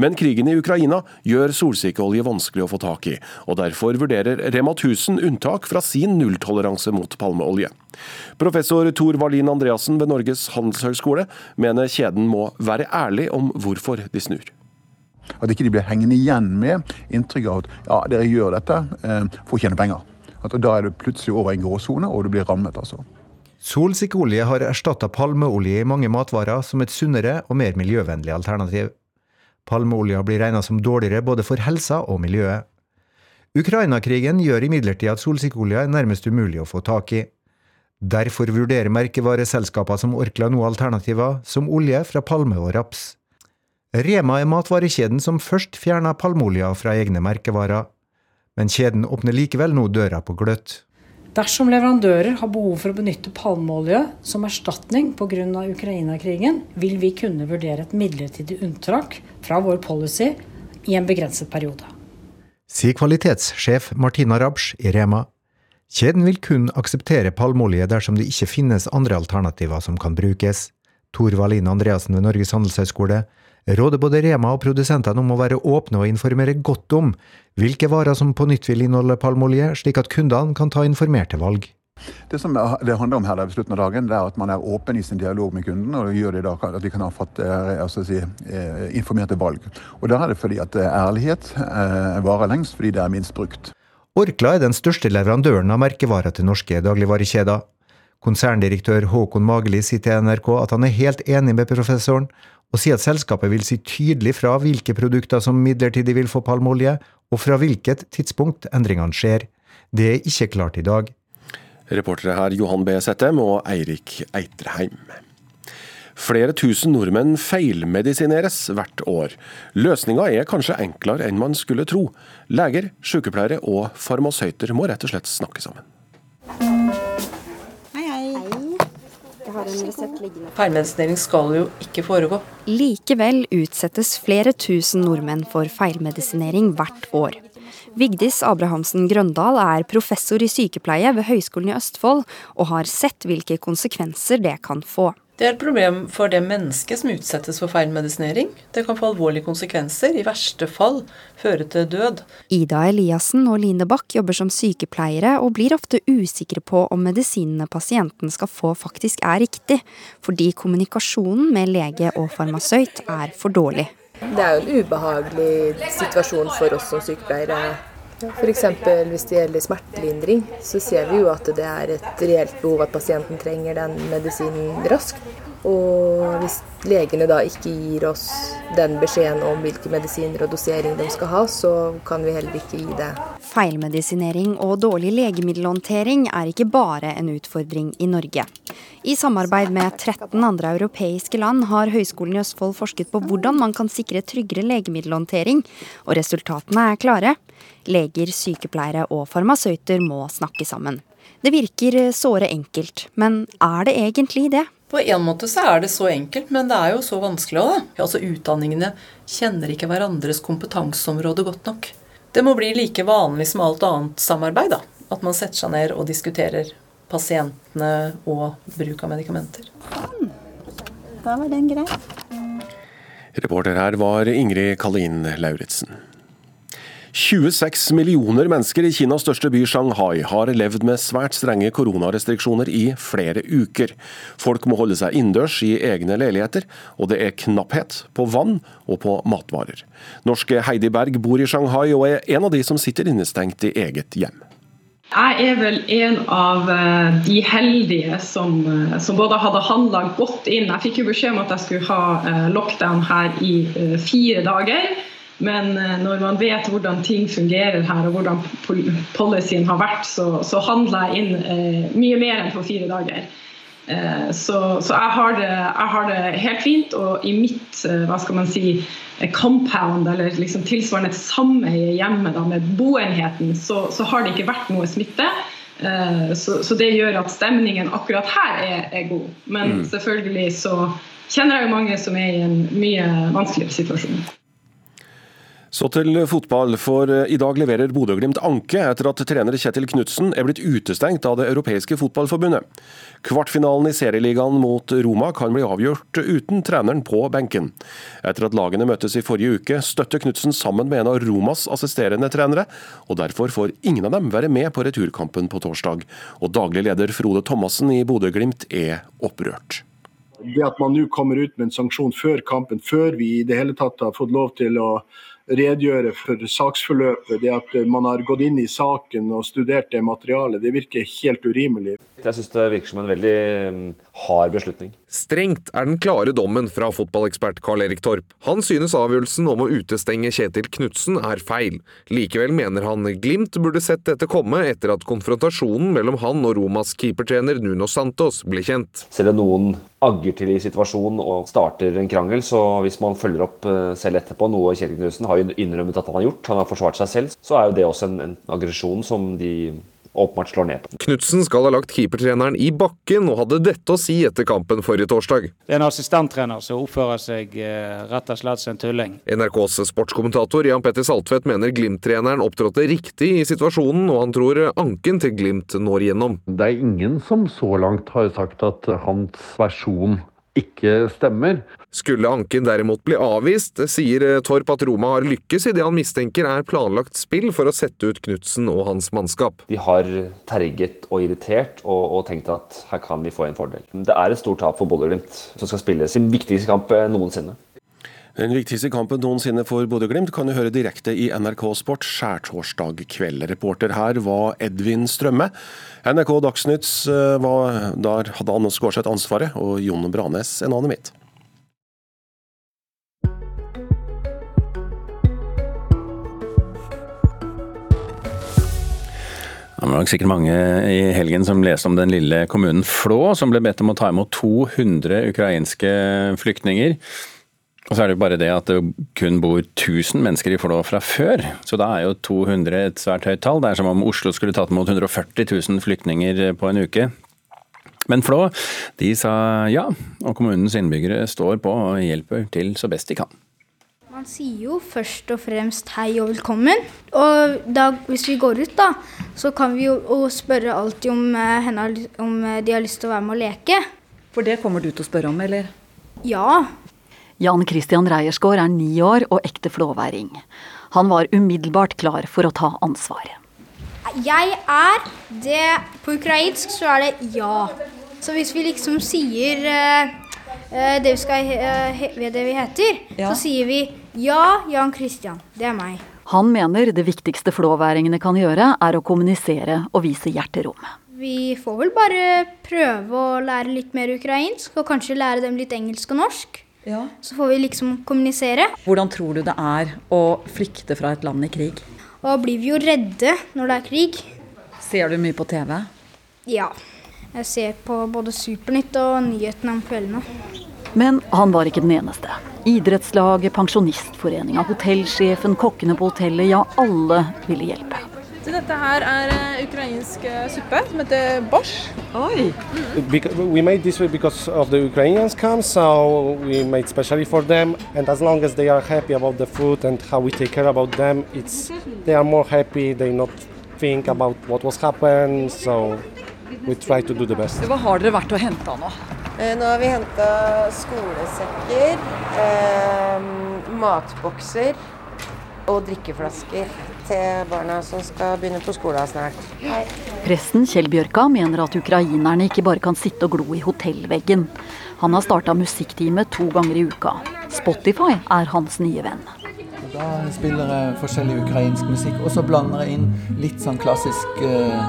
men krigen i Ukraina gjør solsikkeolje vanskelig å få tak i, og derfor vurderer Rema 1000 unntak fra sin nulltoleranse mot palmeolje. Professor Tor Wallin Andreassen ved Norges handelshøyskole mener kjeden må være ærlig om hvorfor de snur. At ikke de blir hengende igjen med inntrykk av at ja, dere gjør dette eh, for å tjene penger. At Da er du plutselig over en gråsone, og du blir rammet. altså. Solsikkeolje har erstatta palmeolje i mange matvarer som et sunnere og mer miljøvennlig alternativ. Palmeolja blir regna som dårligere både for helsa og miljøet. Ukraina-krigen gjør imidlertid at solsikkeolja er nærmest umulig å få tak i. Derfor vurderer merkevareselskaper som Orkla nå alternativer som olje fra palme og raps. Rema er matvarekjeden som først fjerna palmeolja fra egne merkevarer. Men kjeden åpner likevel nå døra på gløtt. Dersom leverandører har behov for å benytte palmeolje som erstatning pga. Ukraina-krigen, vil vi kunne vurdere et midlertidig unntak fra vår policy i en begrenset periode. Sier kvalitetssjef Martina Rabsch i Rema. Kjeden vil kun akseptere palmeolje dersom det ikke finnes andre alternativer som kan brukes. Tor Wallin Andreassen ved Norges handelshøyskole råder både Rema og produsentene om å være åpne og informere godt om hvilke varer som på nytt vil inneholde palmeolje, slik at kundene kan ta informerte valg. Det som det handler om her ved slutten av dagen, det er at man er åpen i sin dialog med kunden, og gjør det da at de kan ha fått altså si, informerte valg. Og Da er det fordi at ærlighet varer lengst, fordi det er minst brukt. Orkla er den største leverandøren av merkevarer til norske dagligvarekjeder. Konserndirektør Håkon Mageli sier til NRK at han er helt enig med professoren, og sier at selskapet vil si tydelig fra hvilke produkter som midlertidig vil få palmeolje, og fra hvilket tidspunkt endringene skjer. Det er ikke klart i dag. Reportere her Johan B. Settem og Eirik Eitreheim. Flere tusen nordmenn feilmedisineres hvert år. Løsninga er kanskje enklere enn man skulle tro. Leger, sykepleiere og farmasøyter må rett og slett snakke sammen. Feilmedisinering skal jo ikke foregå. Likevel utsettes flere tusen nordmenn for feilmedisinering hvert år. Vigdis Abrahamsen Grøndal er professor i sykepleie ved Høgskolen i Østfold, og har sett hvilke konsekvenser det kan få. Det er et problem for det mennesket som utsettes for feilmedisinering. Det kan få alvorlige konsekvenser, i verste fall føre til død. Ida Eliassen og Line Bach jobber som sykepleiere, og blir ofte usikre på om medisinene pasienten skal få faktisk er riktig, fordi kommunikasjonen med lege og farmasøyt er for dårlig. Det er jo en ubehagelig situasjon for oss som sykepleiere. F.eks. hvis det gjelder smertelindring, så ser vi jo at det er et reelt behov at pasienten trenger den medisinen raskt. Og hvis legene da ikke gir oss den beskjeden om hvilke medisiner og dosering de skal ha, så kan vi heller ikke gi det. Feilmedisinering og dårlig legemiddelhåndtering er ikke bare en utfordring i Norge. I samarbeid med 13 andre europeiske land har Høgskolen i Østfold forsket på hvordan man kan sikre tryggere legemiddelhåndtering, og resultatene er klare. Leger, sykepleiere og farmasøyter må snakke sammen. Det virker såre enkelt, men er det egentlig det? På en måte så er det så enkelt, men det er jo så vanskelig òg, da. Altså Utdanningene kjenner ikke hverandres kompetanseområde godt nok. Det må bli like vanlig som alt annet samarbeid, da. At man setter seg ned og diskuterer pasientene og bruk av medikamenter. Da var den grei. Reporter her var Ingrid Kalin Lauritzen. 26 millioner mennesker i Kinas største by Shanghai har levd med svært strenge koronarestriksjoner i flere uker. Folk må holde seg innendørs i egne leiligheter, og det er knapphet på vann og på matvarer. Norske Heidi Berg bor i Shanghai og er en av de som sitter innestengt i eget hjem. Jeg er vel en av eh, de heldige som, eh, som både hadde handla godt inn. Jeg fikk jo beskjed om at jeg skulle ha eh, lockdown her i fire dager. Men når man vet hvordan ting fungerer her og hvordan policyen har vært, så, så handla jeg inn eh, mye mer enn for fire dager. Eh, så, så jeg, har det, jeg, har det, helt fint. Og i mitt eh, hva skal man si, compound, eller liksom tilsvarende et sameie hjemme da, med boenheten, så, så, har det ikke vært noe smitte. Eh, så, så, det gjør at stemningen akkurat her er, er god. Men mm. selvfølgelig så kjenner jeg jo mange som er i en mye vanskeligere situasjon. Så til fotball, for eh, i dag leverer Bodø-Glimt anke etter at trener Kjetil Knutsen er blitt utestengt av Det europeiske fotballforbundet. Kvartfinalen i serieligaen mot Roma kan bli avgjort uten treneren på benken. Etter at lagene møttes i forrige uke, støtter Knutsen sammen med en av Romas assisterende trenere, og derfor får ingen av dem være med på returkampen på torsdag. Og daglig leder Frode Thomassen i Bodø-Glimt er opprørt. Det at man nå kommer ut med en sanksjon før kampen, før vi i det hele tatt har fått lov til å redegjøre for saksforløpet. Det at man har gått inn i saken og studert det materialet, det virker helt urimelig. Jeg syns det virker som en veldig mm, hard beslutning. Strengt er den klare dommen fra fotballekspert Karl Erik Torp. Han synes avgjørelsen om å utestenge Kjetil Knutsen er feil. Likevel mener han Glimt burde sett dette komme etter at konfrontasjonen mellom han og Romas keepertrener Nuno Santos ble kjent. Selv om noen agger til i situasjonen og starter en krangel. Så hvis man følger opp eh, selv etterpå, noe Kjetil Knutsen har innrømmet at han har gjort, han har forsvart seg selv, så er jo det også en, en aggresjon som de åpenbart slår ned på. Knutsen skal ha lagt keepertreneren i bakken og hadde dette å si etter kampen forrige torsdag. Det er en assistenttrener som oppfører seg eh, rett og slett som en tulling. NRKs sportskommentator Jan Petter Saltvedt mener Glimt-treneren opptrådte riktig i situasjonen, og han tror anken til Glimt når gjennom. Det er ingen som så langt har sagt at hans versjon ikke stemmer. Skulle anken derimot bli avvist, sier Torp at Roma har lykkes i det han mistenker er planlagt spill for å sette ut Knutsen og hans mannskap. De har terget og irritert og, og, tenkt at her kan vi få en fordel. Det er et stort tap for Bodø-Glimt, som skal spille sin viktigste kamp noensinne. Den viktigste kampen noensinne for Bodø-Glimt kan du høre direkte i NRK Sport skjærtorsdag kveld. Reporter her var Edvin Strømme. NRK Dagsnytt eh, var, der hadde Anne Skårseth ansvaret, og Jon Branes en annen mitt. Det var nok sikkert mange i helgen som leste om den lille kommunen Flå, som ble bedt om å ta imot 200 ukrainske flyktninger. Og så er det jo bare det at det kun bor 1000 mennesker i Flå fra før. Så da er jo 200 et svært høyt tall. Det er som om Oslo skulle tatt imot 140 000 flyktninger på en uke. Men Flå de sa ja, og kommunens innbyggere står på og hjelper til så best de kan. Man sier jo først og fremst hei og velkommen. Og da, hvis vi går ut, da, så kan vi jo spørre alltid om, eh, henne, om de har lyst til å være med og leke. For det kommer du til å spørre om, eller? Ja, Jan Christian Reiersgaard er ni år og ekte flåværing. Han var umiddelbart klar for å ta ansvaret. Jeg er det På ukrainsk så er det ja. Så hvis vi liksom sier uh, det, vi skal, uh, det vi heter, ja. så sier vi ja, Jan Christian. Det er meg. Han mener det viktigste flåværingene kan gjøre, er å kommunisere og vise hjerterom. Vi får vel bare prøve å lære litt mer ukrainsk, og kanskje lære dem litt engelsk og norsk. Ja. Så får vi liksom kommunisere. Hvordan tror du det er å flykte fra et land i krig? Da blir vi jo redde når det er krig. Ser du mye på TV? Ja. Jeg ser på både Supernytt og nyhetene om kveldene. Men han var ikke den eneste. Idrettslaget, Pensjonistforeninga, hotellsjefen, kokkene på hotellet, ja alle ville hjelpe. Så dette her er uh, ukrainsk uh, suppe som heter borsj. Oi! Mm. We made this because of the Ukrainians come, so we made specially for them. And as long as they are happy about the food and how we take care about them, it's they are more happy. They not think about what was happened. So we try to do the best. Hva har dere vært og henta nå? Eh, nå har vi henta skolesekker, eh, matbokser og drikkeflasker til barna som skal begynne på skolen snart. Presten Kjell Bjørka mener at ukrainerne ikke bare kan sitte og glo i hotellveggen. Han har starta musikktime to ganger i uka. Spotify er hans nye venn. Da spiller jeg forskjellig ukrainsk musikk, og så blander jeg inn litt sånn klassisk uh,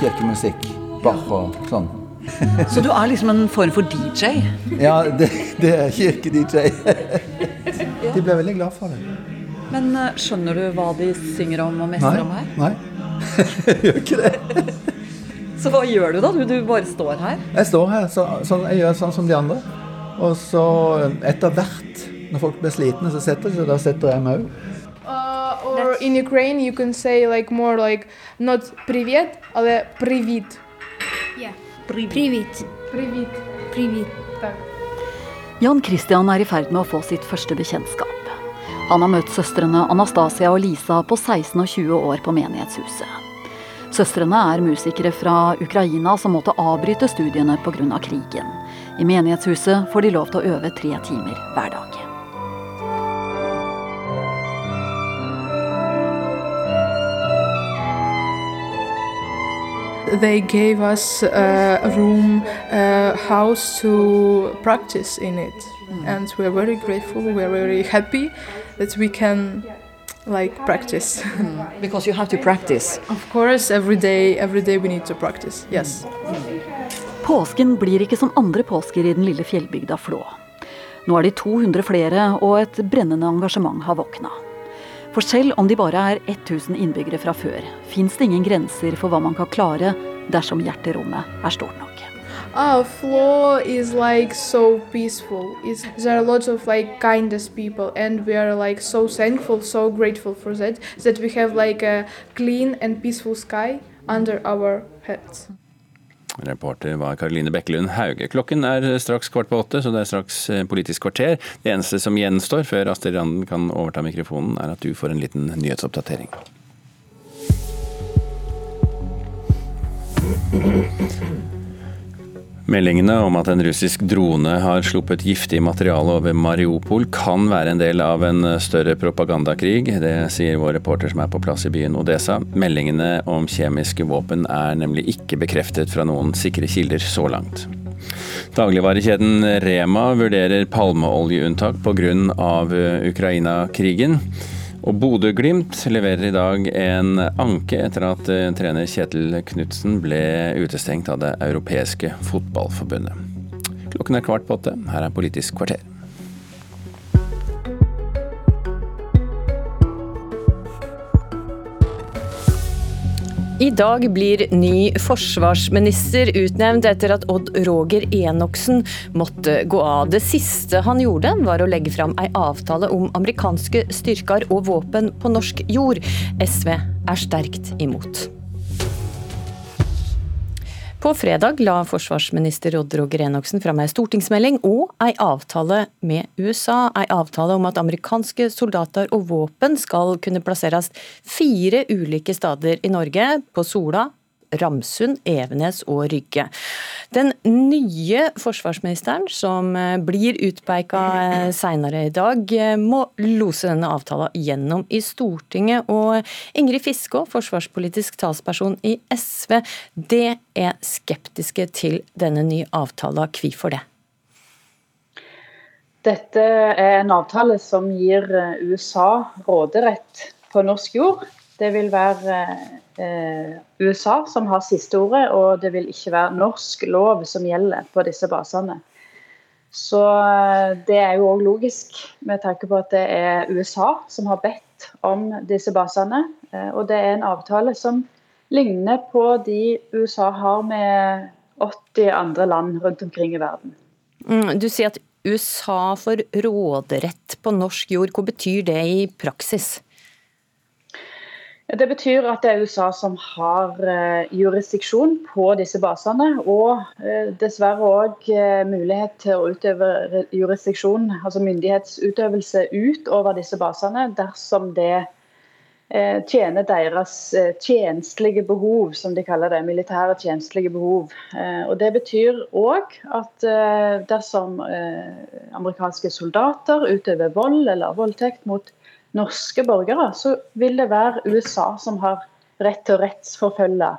kirkemusikk. Bach og sånn. [LAUGHS] så du er liksom en form for DJ? ja, det, det er kirke-DJ. [LAUGHS] de ble veldig glad for det. Men uh, skjønner du hva de synger om og mestrer om her? Nei. jeg [LAUGHS] gjør ikke det. [LAUGHS] så hva gjør du da? Du, du bare står her? Jeg står her, så, så jeg gjør sånn som de andre. Og så etter hvert, når folk blir slitne, så setter de seg. Da setter jeg meg òg. Uh, or in Ukraine you can say like more like not привет, але привіт. Yeah. Привit. Привіт. Привit. Так. Jan Christian er i ferd med å få sitt første bekjentskap. Han har møtt søstrene Anastasia og Lisa på 16 og 20 år på menighetshuset. Søstrene er musikere fra Ukraina som måtte avbryte studiene pga. krigen. I menighetshuset får de lov til å øve tre timer hver dag. They gave us uh, a room, a house to practice in it, mm. and we're very grateful. We're very happy that we can like practice. Mm. [LAUGHS] Because you have to practice. Of course, every day, every day we need to practice. Yes. Mm. Påsken blir ikke som andre påsker i den lille fjellbygda Flå. Nå er de 200 flere, og et brennende engasjement har våkna. For selv om de bare er 1000 innbyggere fra før, fins det ingen grenser for hva man kan klare dersom hjerterommet er stort nok. Oh, Floor is like so peaceful. It's, there are lots of like kindest people, and we are like so thankful, so grateful for that. That we have like a clean and peaceful sky under our heads. Reporter var Karoline Bekkelund Hauge. Klokken er straks kvart på åtte, så det er straks eh, Politisk kvarter. Det eneste som gjenstår før Astrid Randen kan overta mikrofonen, er at du får en liten nyhetsoppdatering. Meldingene om at en russisk drone har sluppet giftig materiale over Mariupol kan være en del av en større propagandakrig. Det sier vår reporter som er på plass i byen Odesa. Meldingene om kjemiske våpen er nemlig ikke bekreftet fra noen sikre kilder så langt. Dagligvarekjeden Rema vurderer palmeoljeunntak pga. Ukraina-krigen. Og Bodø-Glimt leverer i dag en anke etter at eh, trener Kjetil Knutsen ble utestengt av det europeiske fotballforbundet. Klokken er kvart på åtte. Her er Politisk kvarter. I dag blir ny forsvarsminister utnevnt etter at Odd Roger Enoksen måtte gå av. Det siste han gjorde, var å legge fram ei avtale om amerikanske styrker og våpen på norsk jord. SV er sterkt imot. På fredag la forsvarsminister Odd Roger Enoksen fram ei stortingsmelding og ei avtale med USA. Ei avtale om at amerikanske soldater og våpen skal kunne plasseres fire ulike steder i Norge. På Sola, Ramsund, Evenes og Rygge. Den nye forsvarsministeren, som eh, blir utpeika eh, seinere i dag, eh, må lose denne avtalen gjennom i Stortinget. Og Ingrid Fiskå, forsvarspolitisk talsperson i SV, det er skeptiske til denne nye avtalen. Hvorfor det? Dette er en avtale som gir USA råderett på norsk jord. Det vil være eh, USA som har siste ordet, og det vil ikke være norsk lov som gjelder på disse basene. Så eh, det er jo òg logisk, med tanke på at det er USA som har bedt om disse basene. Eh, og det er en avtale som ligner på de USA har med 80 andre land rundt omkring i verden. Mm, du sier at USA får råderett på norsk jord. Hva betyr det i praksis? Det betyr at det er USA som har eh, jurisdiksjon på disse basene. Og eh, dessverre òg eh, mulighet til å utøve jurisdiksjon, altså myndighetsutøvelse utover disse basene, dersom det tjener deres tjenstlige behov, som de kaller det. Militære tjenstlige behov. Og Det betyr òg at dersom amerikanske soldater utøver vold eller voldtekt mot norske borgere, så vil det være USA som har rett til å rettsforfølge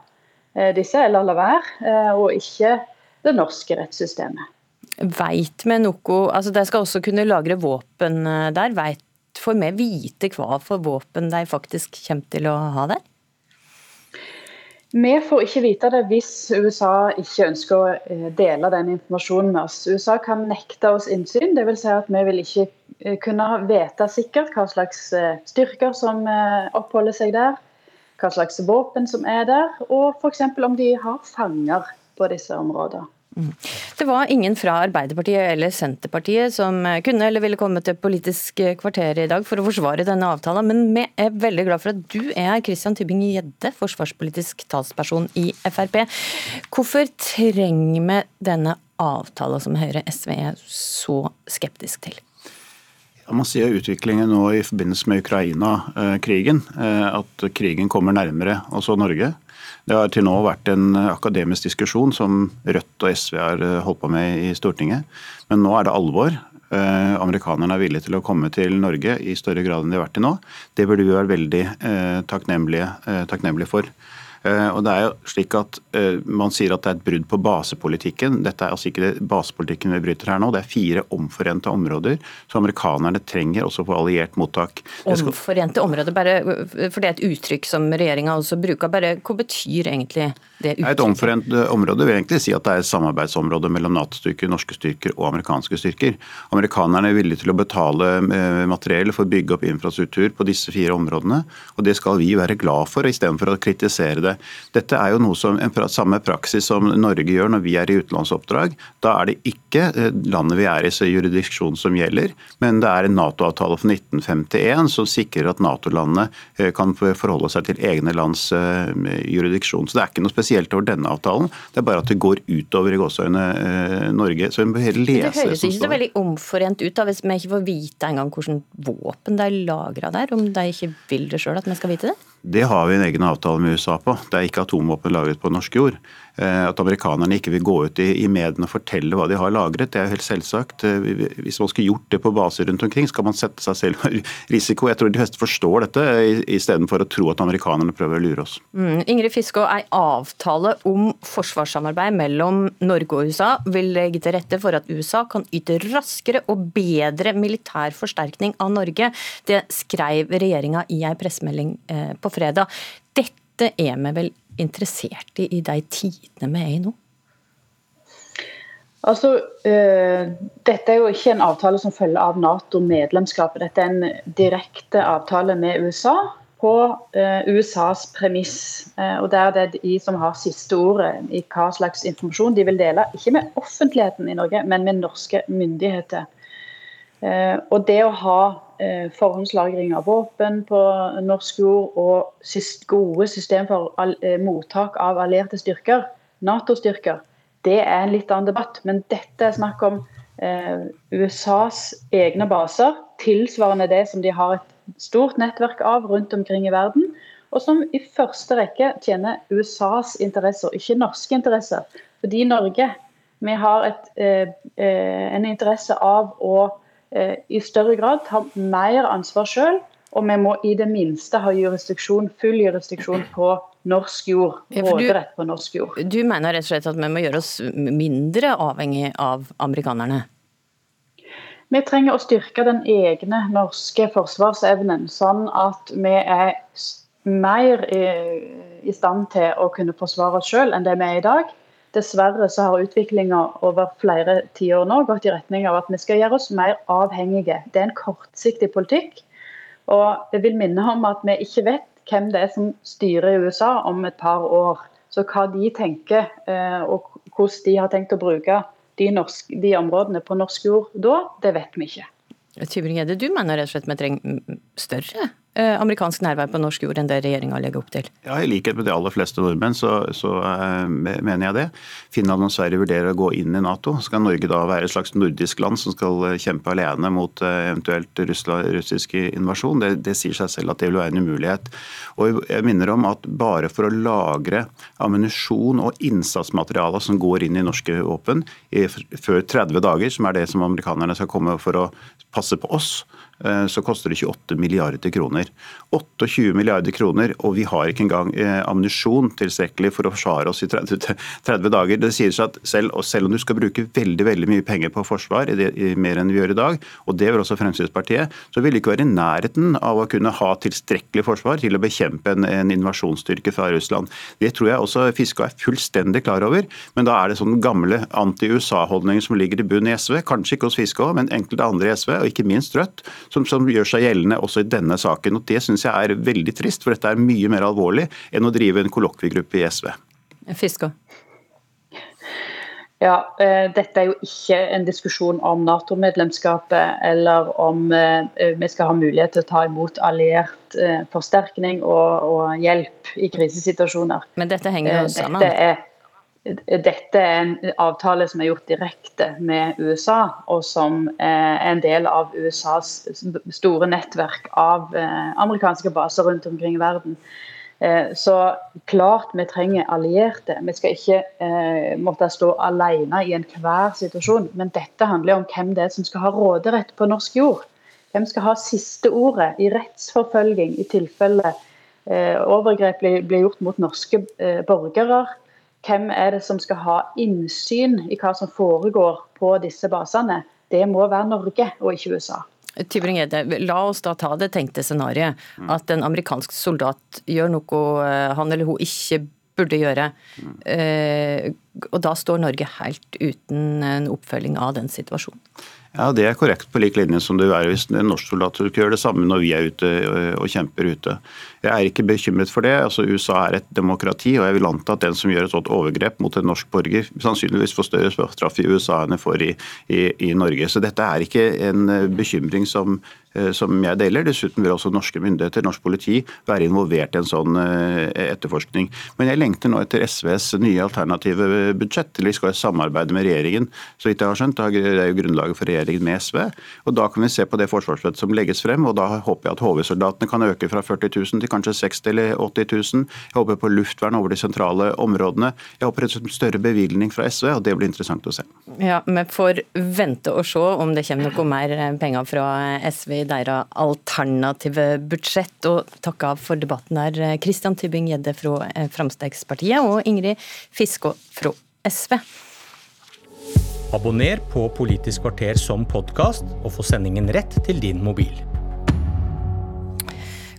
eh, disse, eller la være, eh, og ikke det norske rettssystemet. Veit vi noe altså De skal også kunne lagre våpen eh, der. Veit får vi vite hva for våpen de faktisk kommer til å ha der? Vi får ikke vite det hvis USA ikke ønsker å dele den informasjonen med oss. USA kan nekte oss innsyn, dvs. Si at vi vil ikke kunne vite sikkert hva slags eh, styrker som oppholder seg der, hva slags våpen som er der, og f.eks. om de har fanger på disse områdene. Det var ingen fra Arbeiderpartiet eller Senterpartiet som kunne eller ville komme til Politisk kvarter i dag for å forsvare denne avtalen, men vi er veldig glad for at du er Christian Tybing-Gjedde, forsvarspolitisk talsperson i Frp. Hvorfor trenger vi denne avtalen som Høyre SV er så skeptisk til? Man ser utviklingen nå i forbindelse med Ukraina-krigen, eh, at krigen kommer nærmere også Norge. Det har til nå vært en akademisk diskusjon som Rødt og SV har eh, holdt på med i Stortinget. Men nå er det alvor. Eh, amerikanerne er villige til å komme til Norge i større grad enn de har vært til nå. Det burde vi være veldig takknemlige, takknemlige for. Eh, og det er jo slik at eh, Man sier at det er et brudd på basepolitikken. Dette er altså ikke det basepolitikken vi bryter her nå. Det er fire omforente områder som amerikanerne trenger også på alliert mottak. Omforente områder, bare, for det er et uttrykk som regjeringa også bruker. Bare, hva betyr egentlig det uttrykket? Et omforent eh, område vil egentlig si at det er et samarbeidsområde mellom Nato-styrker, norske styrker og amerikanske styrker. Amerikanerne er villige til å betale materiell for å bygge opp infrastruktur på disse fire områdene, og det skal vi være glad for, istedenfor å kritisere det det. Dette er jo noe som en samme praksis som Norge gjør når vi er i utenlandsoppdrag. Da er det ikke eh, landet vi er i, så jurisdiksjon som gjelder, men det er en Nato-avtale fra 1951 som sikrer at Nato-landene eh, kan forholde seg til egne lands eh, jurisdiksjon. Så det er ikke noe spesielt over denne avtalen, det er bare at det går utover i gåseøynene Norge. Så vi bør heller lese det høres ikke så veldig omforent ut da, hvis vi ikke får vite engang hvordan våpen de er lagra der, om de ikke vil det sjøl at vi skal vite det? Det har vi en egen avtale med USA på. Det er ikke atomvåpen lagret på norsk jord. Eh, at amerikanerne ikke vil gå ut i, mediene og fortelle hva de har lagret, det er jo helt selvsagt. Eh, hvis man skulle gjort det på baser rundt omkring, skal man sette seg selv i [LAUGHS] risiko. Jeg tror de fleste forstår dette, istedenfor å tro at amerikanerne prøver å lure oss. Mm. Ingrid Fiskå, ei avtale om forsvarssamarbeid mellom Norge og USA vil legge til rette for at USA kan yte raskere og bedre militær forsterkning av Norge. Det skrev regjeringa i ei pressemelding eh, fredag. Dette er vi vel interessert i i de tidene vi er i nå? Altså, øh, Dette er jo ikke en avtale som følger av Nato-medlemskapet. Dette er en direkte avtale med USA på øh, USAs premiss. Uh, og Der det er de som har siste ordet i hva slags informasjon de vil dele. Ikke med offentligheten i Norge, men med norske myndigheter. og det å ha forhåndslagring av våpen på norsk jord og gode system for eh, mottak av allierte styrker, Nato-styrker, det er en litt annen debatt. Men dette er snakk om eh, USAs egne baser, tilsvarende det som de har et stort nettverk av rundt omkring i verden. Og som i første rekke tjener USAs interesser, ikke norske interesser. Fordi Norge vi har et, eh, en interesse av å Eh, i større grad ta mer ansvar sjøl. Og vi må i det minste ha jurisdiksjon, full jurisdiksjon på norsk jord. Råderett på norsk jord. Du mener rett og slett at vi må gjøre oss mindre avhengig av amerikanerne? Vi trenger å styrke den egne norske forsvarsevnen, sånn at vi er mer i stand til å kunne forsvare oss sjøl enn det vi er i dag. Dessverre så har utviklinga over flere tiår nå gått i retning av at vi skal gjøre oss mer avhengige. Det er en kortsiktig politikk. Og jeg vil minne om at vi ikke vet hvem det er som styrer i USA om et par år. Så hva de tenker eh, og hvordan de har tenkt å bruke de, norsk, de områdene på norsk jord da, det vet vi ikke. Du mener rett og slett vi trenger større amerikansk nærvær på norsk jord enn det regjeringa legger opp til? Ja, I likhet med de aller fleste nordmenn så, så uh, mener jeg det. Finland og Sverige vurderer å gå inn i Nato. Skal Norge da være et slags nordisk land som skal eh, kjempe alene mot uh, eventuelt russisk invasjon? Det, det, sier seg selv at det vil være en umulighet. Og jeg minner om at bare for å lagre ammunisjon og innsatsmaterialer som går inn i norske våpen før 30 dager, som er det som amerikanerne skal komme for å passe på oss, Eh, så koster det 28 milliarder kroner. kroner. 28 milliarder kroner, og vi har ikke engang eh, ammunisjon tilstrekkelig for å forsvare oss i 30, 30 dager. Det sier seg at selv, selv, om du skal bruke veldig veldig mye penger på forsvar, det, mer enn vi gjør i dag, og det vil også Fremskrittspartiet, så vil det ikke være i nærheten av å kunne ha tilstrekkelig forsvar til å bekjempe en, en invasjonsstyrke fra Russland. Det tror jeg også Fiske er fullstendig klar over, men da er det sånn gamle anti-USA-holdninger som ligger i bunnen i SV, kanskje ikke hos Fiske men enkelte andre i SV, og ikke minst Rødt, som, som gjør seg gjeldende også i denne saken. og Det synes jeg er veldig trist, for dette er mye mer alvorlig enn å drive en kollokviegruppe i SV. Fisker. Ja, eh, Dette er jo ikke en diskusjon om Nato-medlemskapet eller om eh, vi skal ha mulighet til å ta imot alliert eh, forsterkning og, og, hjelp i krisesituasjoner. Men dette henger jo sammen? Dette er, dette er en avtale som er gjort direkte med USA, og som er en del av USAs store nettverk av amerikanske baser rundt omkring i verden. Eh, så klart vi trenger allierte. Vi skal ikke eh, måtte stå alene i enhver situasjon. Men dette handler om hvem det er som skal ha råderett på norsk jord. Hvem skal ha siste ordet i rettsforfølging i tilfelle eh, overgrep blir, gjort mot norske eh, borgere? Hvem er det som skal ha innsyn i hva som foregår på disse basene? Det må være Norge og ikke USA. La oss da ta det tenkte scenarioet. At en amerikansk soldat gjør noe eh, han eller hun ikke burde gjøre. Eh, og da står Norge helt uten en oppfølging av den situasjonen. Ja, Det er korrekt, på lik linje som det er hvis en norsk soldat gjøre det samme når vi er ute og kjemper ute. Jeg er ikke bekymret for det. Altså, USA er et demokrati, og jeg vil anta at den som gjør et sånt overgrep mot en norsk borger, sannsynligvis får større straff i USA enn jeg får i, i, i Norge. Så dette er ikke en bekymring som Eh, som jeg deler. Dessuten vil også norske myndigheter, norsk politi, være involvert i en sånn eh, etterforskning. Men jeg lengter nå etter SVs nye alternative budsjett. eller Vi skal samarbeide med regjeringen, så vidt jeg har skjønt. Det er jo grunnlaget for regjeringen med SV. og Da kan vi se på det forsvarsbudsjettet som legges frem. og Da håper jeg at HV-soldatene kan øke fra 40 000 til kanskje 60 eller 80 000. Jeg håper på luftvern over de sentrale områdene. Jeg håper en større bevilgning fra SV, og det blir interessant å se. Ja, Vi får vente og se om det kommer noe mer penger fra SV i deres alternative budsjett. Og takk av for debatten her, Christian Tybing-Gjedde fra eh, og Ingrid Fiskå fra SV. Abonner på Politisk kvarter som podkast, og få sendingen rett til din mobil.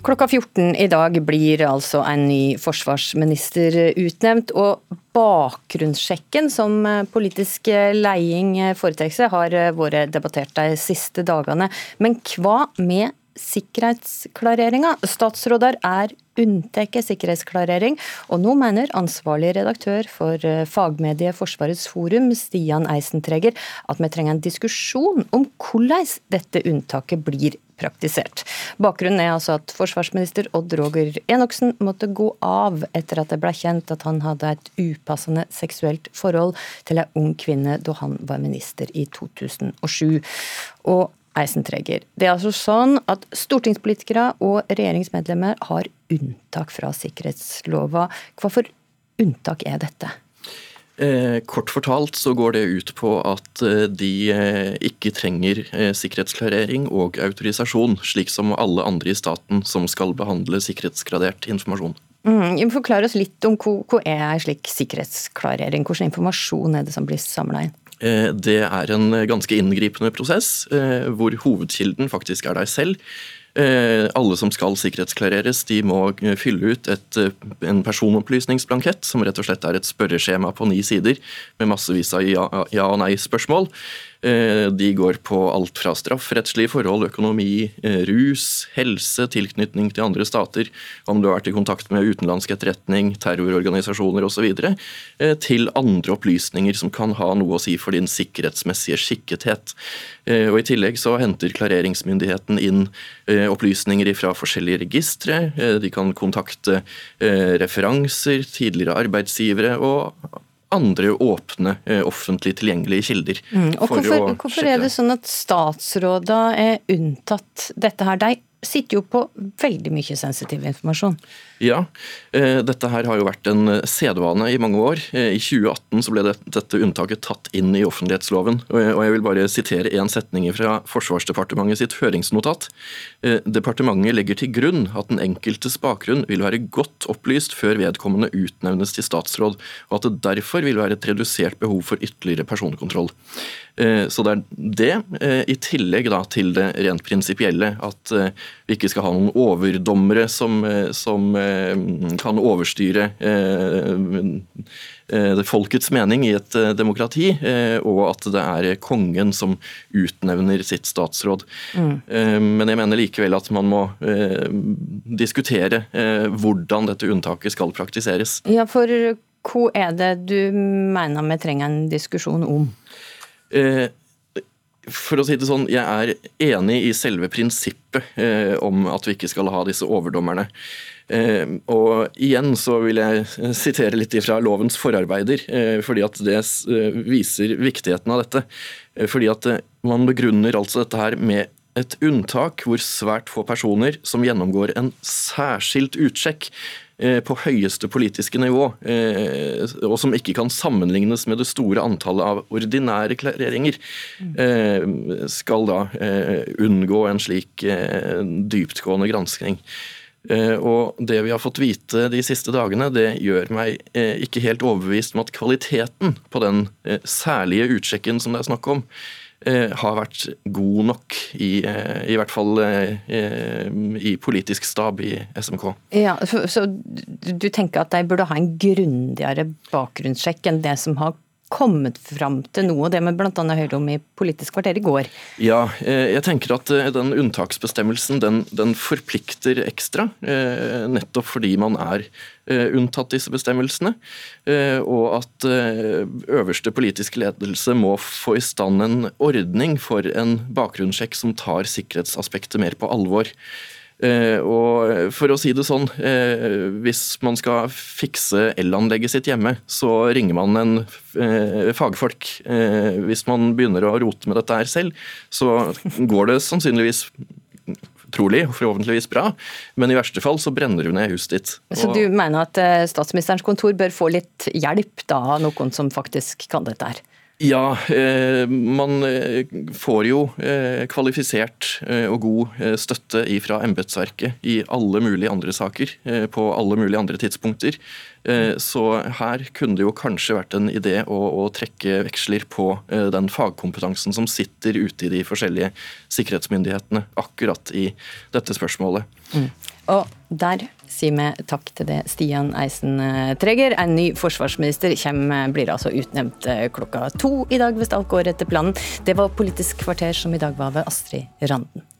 Klokka 14 i dag blir altså en ny forsvarsminister utnevnt. Og bakgrunnssjekken som politisk leding foretar seg, har vært debattert de siste dagene. Men hva med sikkerhetsklareringa? Statsråder er unntatt sikkerhetsklarering, og nå mener ansvarlig redaktør for fagmediet Forsvarets forum, Stian Eisentreger, at vi trenger en diskusjon om hvordan dette unntaket blir praktisert. Bakgrunnen er altså at forsvarsminister Odd Roger Enoksen måtte gå av etter at det ble kjent at han hadde et upassende seksuelt forhold til ei ung kvinne da han var minister i 2007. Og Eisentreger. Det er altså sånn at stortingspolitikere og regjeringsmedlemmer har unntak fra sikkerhetslova. Hva for unntak er dette? Eh, kort fortalt så går det ut på at eh, de eh, ikke trenger sikkerhetsklarering og autorisasjon, slik som alle andre i staten som skal behandle sikkerhetsgradert informasjon. Mm, Forklar oss litt om hva, hva er slik sikkerhetsklarering? Hvilken informasjon er det som blir samla inn? Det er en ganske inngripende prosess, hvor hovedkilden faktisk er deg selv. Eh, alle som skal sikkerhetsklareres, de må eh, fylle ut et, eh, en personopplysningsblankett, som rett og slett er et spørreskjema på ni sider med massevis av ja, og nei-spørsmål. Eh, de går på alt fra strafferettslige forhold, økonomi, eh, rus, helse, tilknytning til andre stater, om du har vært i kontakt med utenlandsk etterretning, terrororganisasjoner osv., eh, til andre opplysninger som kan ha noe å si for din sikkerhetsmessige skikkethet. Og I tillegg så henter klareringsmyndigheten inn opplysninger fra forskjellige registre. De kan kontakte referanser, tidligere arbeidsgivere og andre åpne, eh, offentlig tilgjengelige kilder. Mm. Og hvorfor, hvorfor er det sånn at statsråda er unntatt dette her? De sitter jo på veldig mye sensitiv informasjon. Ja, eh, dette her har jo vært en eh, sedvane i mange år. Eh, I 2018 så ble dette unntaket tatt inn i offentlighetsloven. Og jeg vil bare sitere én setning fra Forsvarsdepartementet sitt høringsnotat. Departementet legger til grunn at den enkeltes bakgrunn vil være godt opplyst før vedkommende utnevnes til statsråd, og at det derfor vil være et redusert behov for ytterligere personkontroll. Så det er det, i tillegg da til det rent prinsipielle, at vi ikke skal ha noen overdommere som, som Eh, kan overstyre eh, eh, folkets mening i et demokrati, og at det er kongen som utnevner sitt statsråd. Mm. Men jeg mener likevel at man må diskutere hvordan dette unntaket skal praktiseres. Ja, for hva er det du mener vi trenger en diskusjon om? For å si det sånn, Jeg er enig i selve prinsippet eh, om at vi ikke skal ha disse overdommerne. Eh, og igjen så vil jeg sitere litt fra lovens forarbeider, eh, fordi at det eh, viser viktigheten av dette. Fordi at man begrunner altså dette her med et unntak hvor svært få personer som gjennomgår en særskilt utsjekk på høyeste politiske nivå, og som ikke kan sammenlignes med det store antallet av ordinære klareringer, skal da unngå en slik dyptgående granskning. Eh, og Det vi har fått vite de siste dagene, det gjør meg eh, ikke helt overbevist om at kvaliteten på den eh, særlige utsjekken som det er snakk om, har vært god nok, i, i hvert fall i politisk stab i SMK. Ja, så, så du tenker at de burde ha en grundigere bakgrunnssjekk enn det som har kommet fram til noe, det med bl.a. Høyre om i Politisk kvarter i går? Ja, eh, jeg tenker at eh, den unntaksbestemmelsen den, den forplikter ekstra. Eh, nettopp fordi man er unntatt disse bestemmelsene. Og at øverste politiske ledelse må få i stand en ordning for en bakgrunnssjekk som tar sikkerhetsaspektet mer på alvor. Eh, og for å si det sånn, eh, hvis man skal fikse elanlegget sitt hjemme, så ringer man en eh, fagfolk. Hvis man begynner å rote med dette her selv, så går det sannsynligvis trolig og forhåpentligvis bra, men i verste fall så brenner hun ned huset ditt. Så du mener at statsministerens kontor bør få litt hjelp da, av noen som faktisk kan dette her? Ja, eh, man eh, får jo eh, kvalifisert og god støtte fra embetsverket i alle mulige andre saker på alle mulige andre tidspunkter. Så her kunne det jo kanskje vært en idé å, å trekke veksler på den fagkompetansen som sitter ute i de forskjellige sikkerhetsmyndighetene akkurat i dette spørsmålet. Mm. Og der sier vi takk til det, Stian Eisen Treger. En ny forsvarsminister kommer, blir altså utnevnt eh, klokka to i dag, hvis alt går etter planen. Det var Politisk kvarter som i dag var ved Astrid Randen.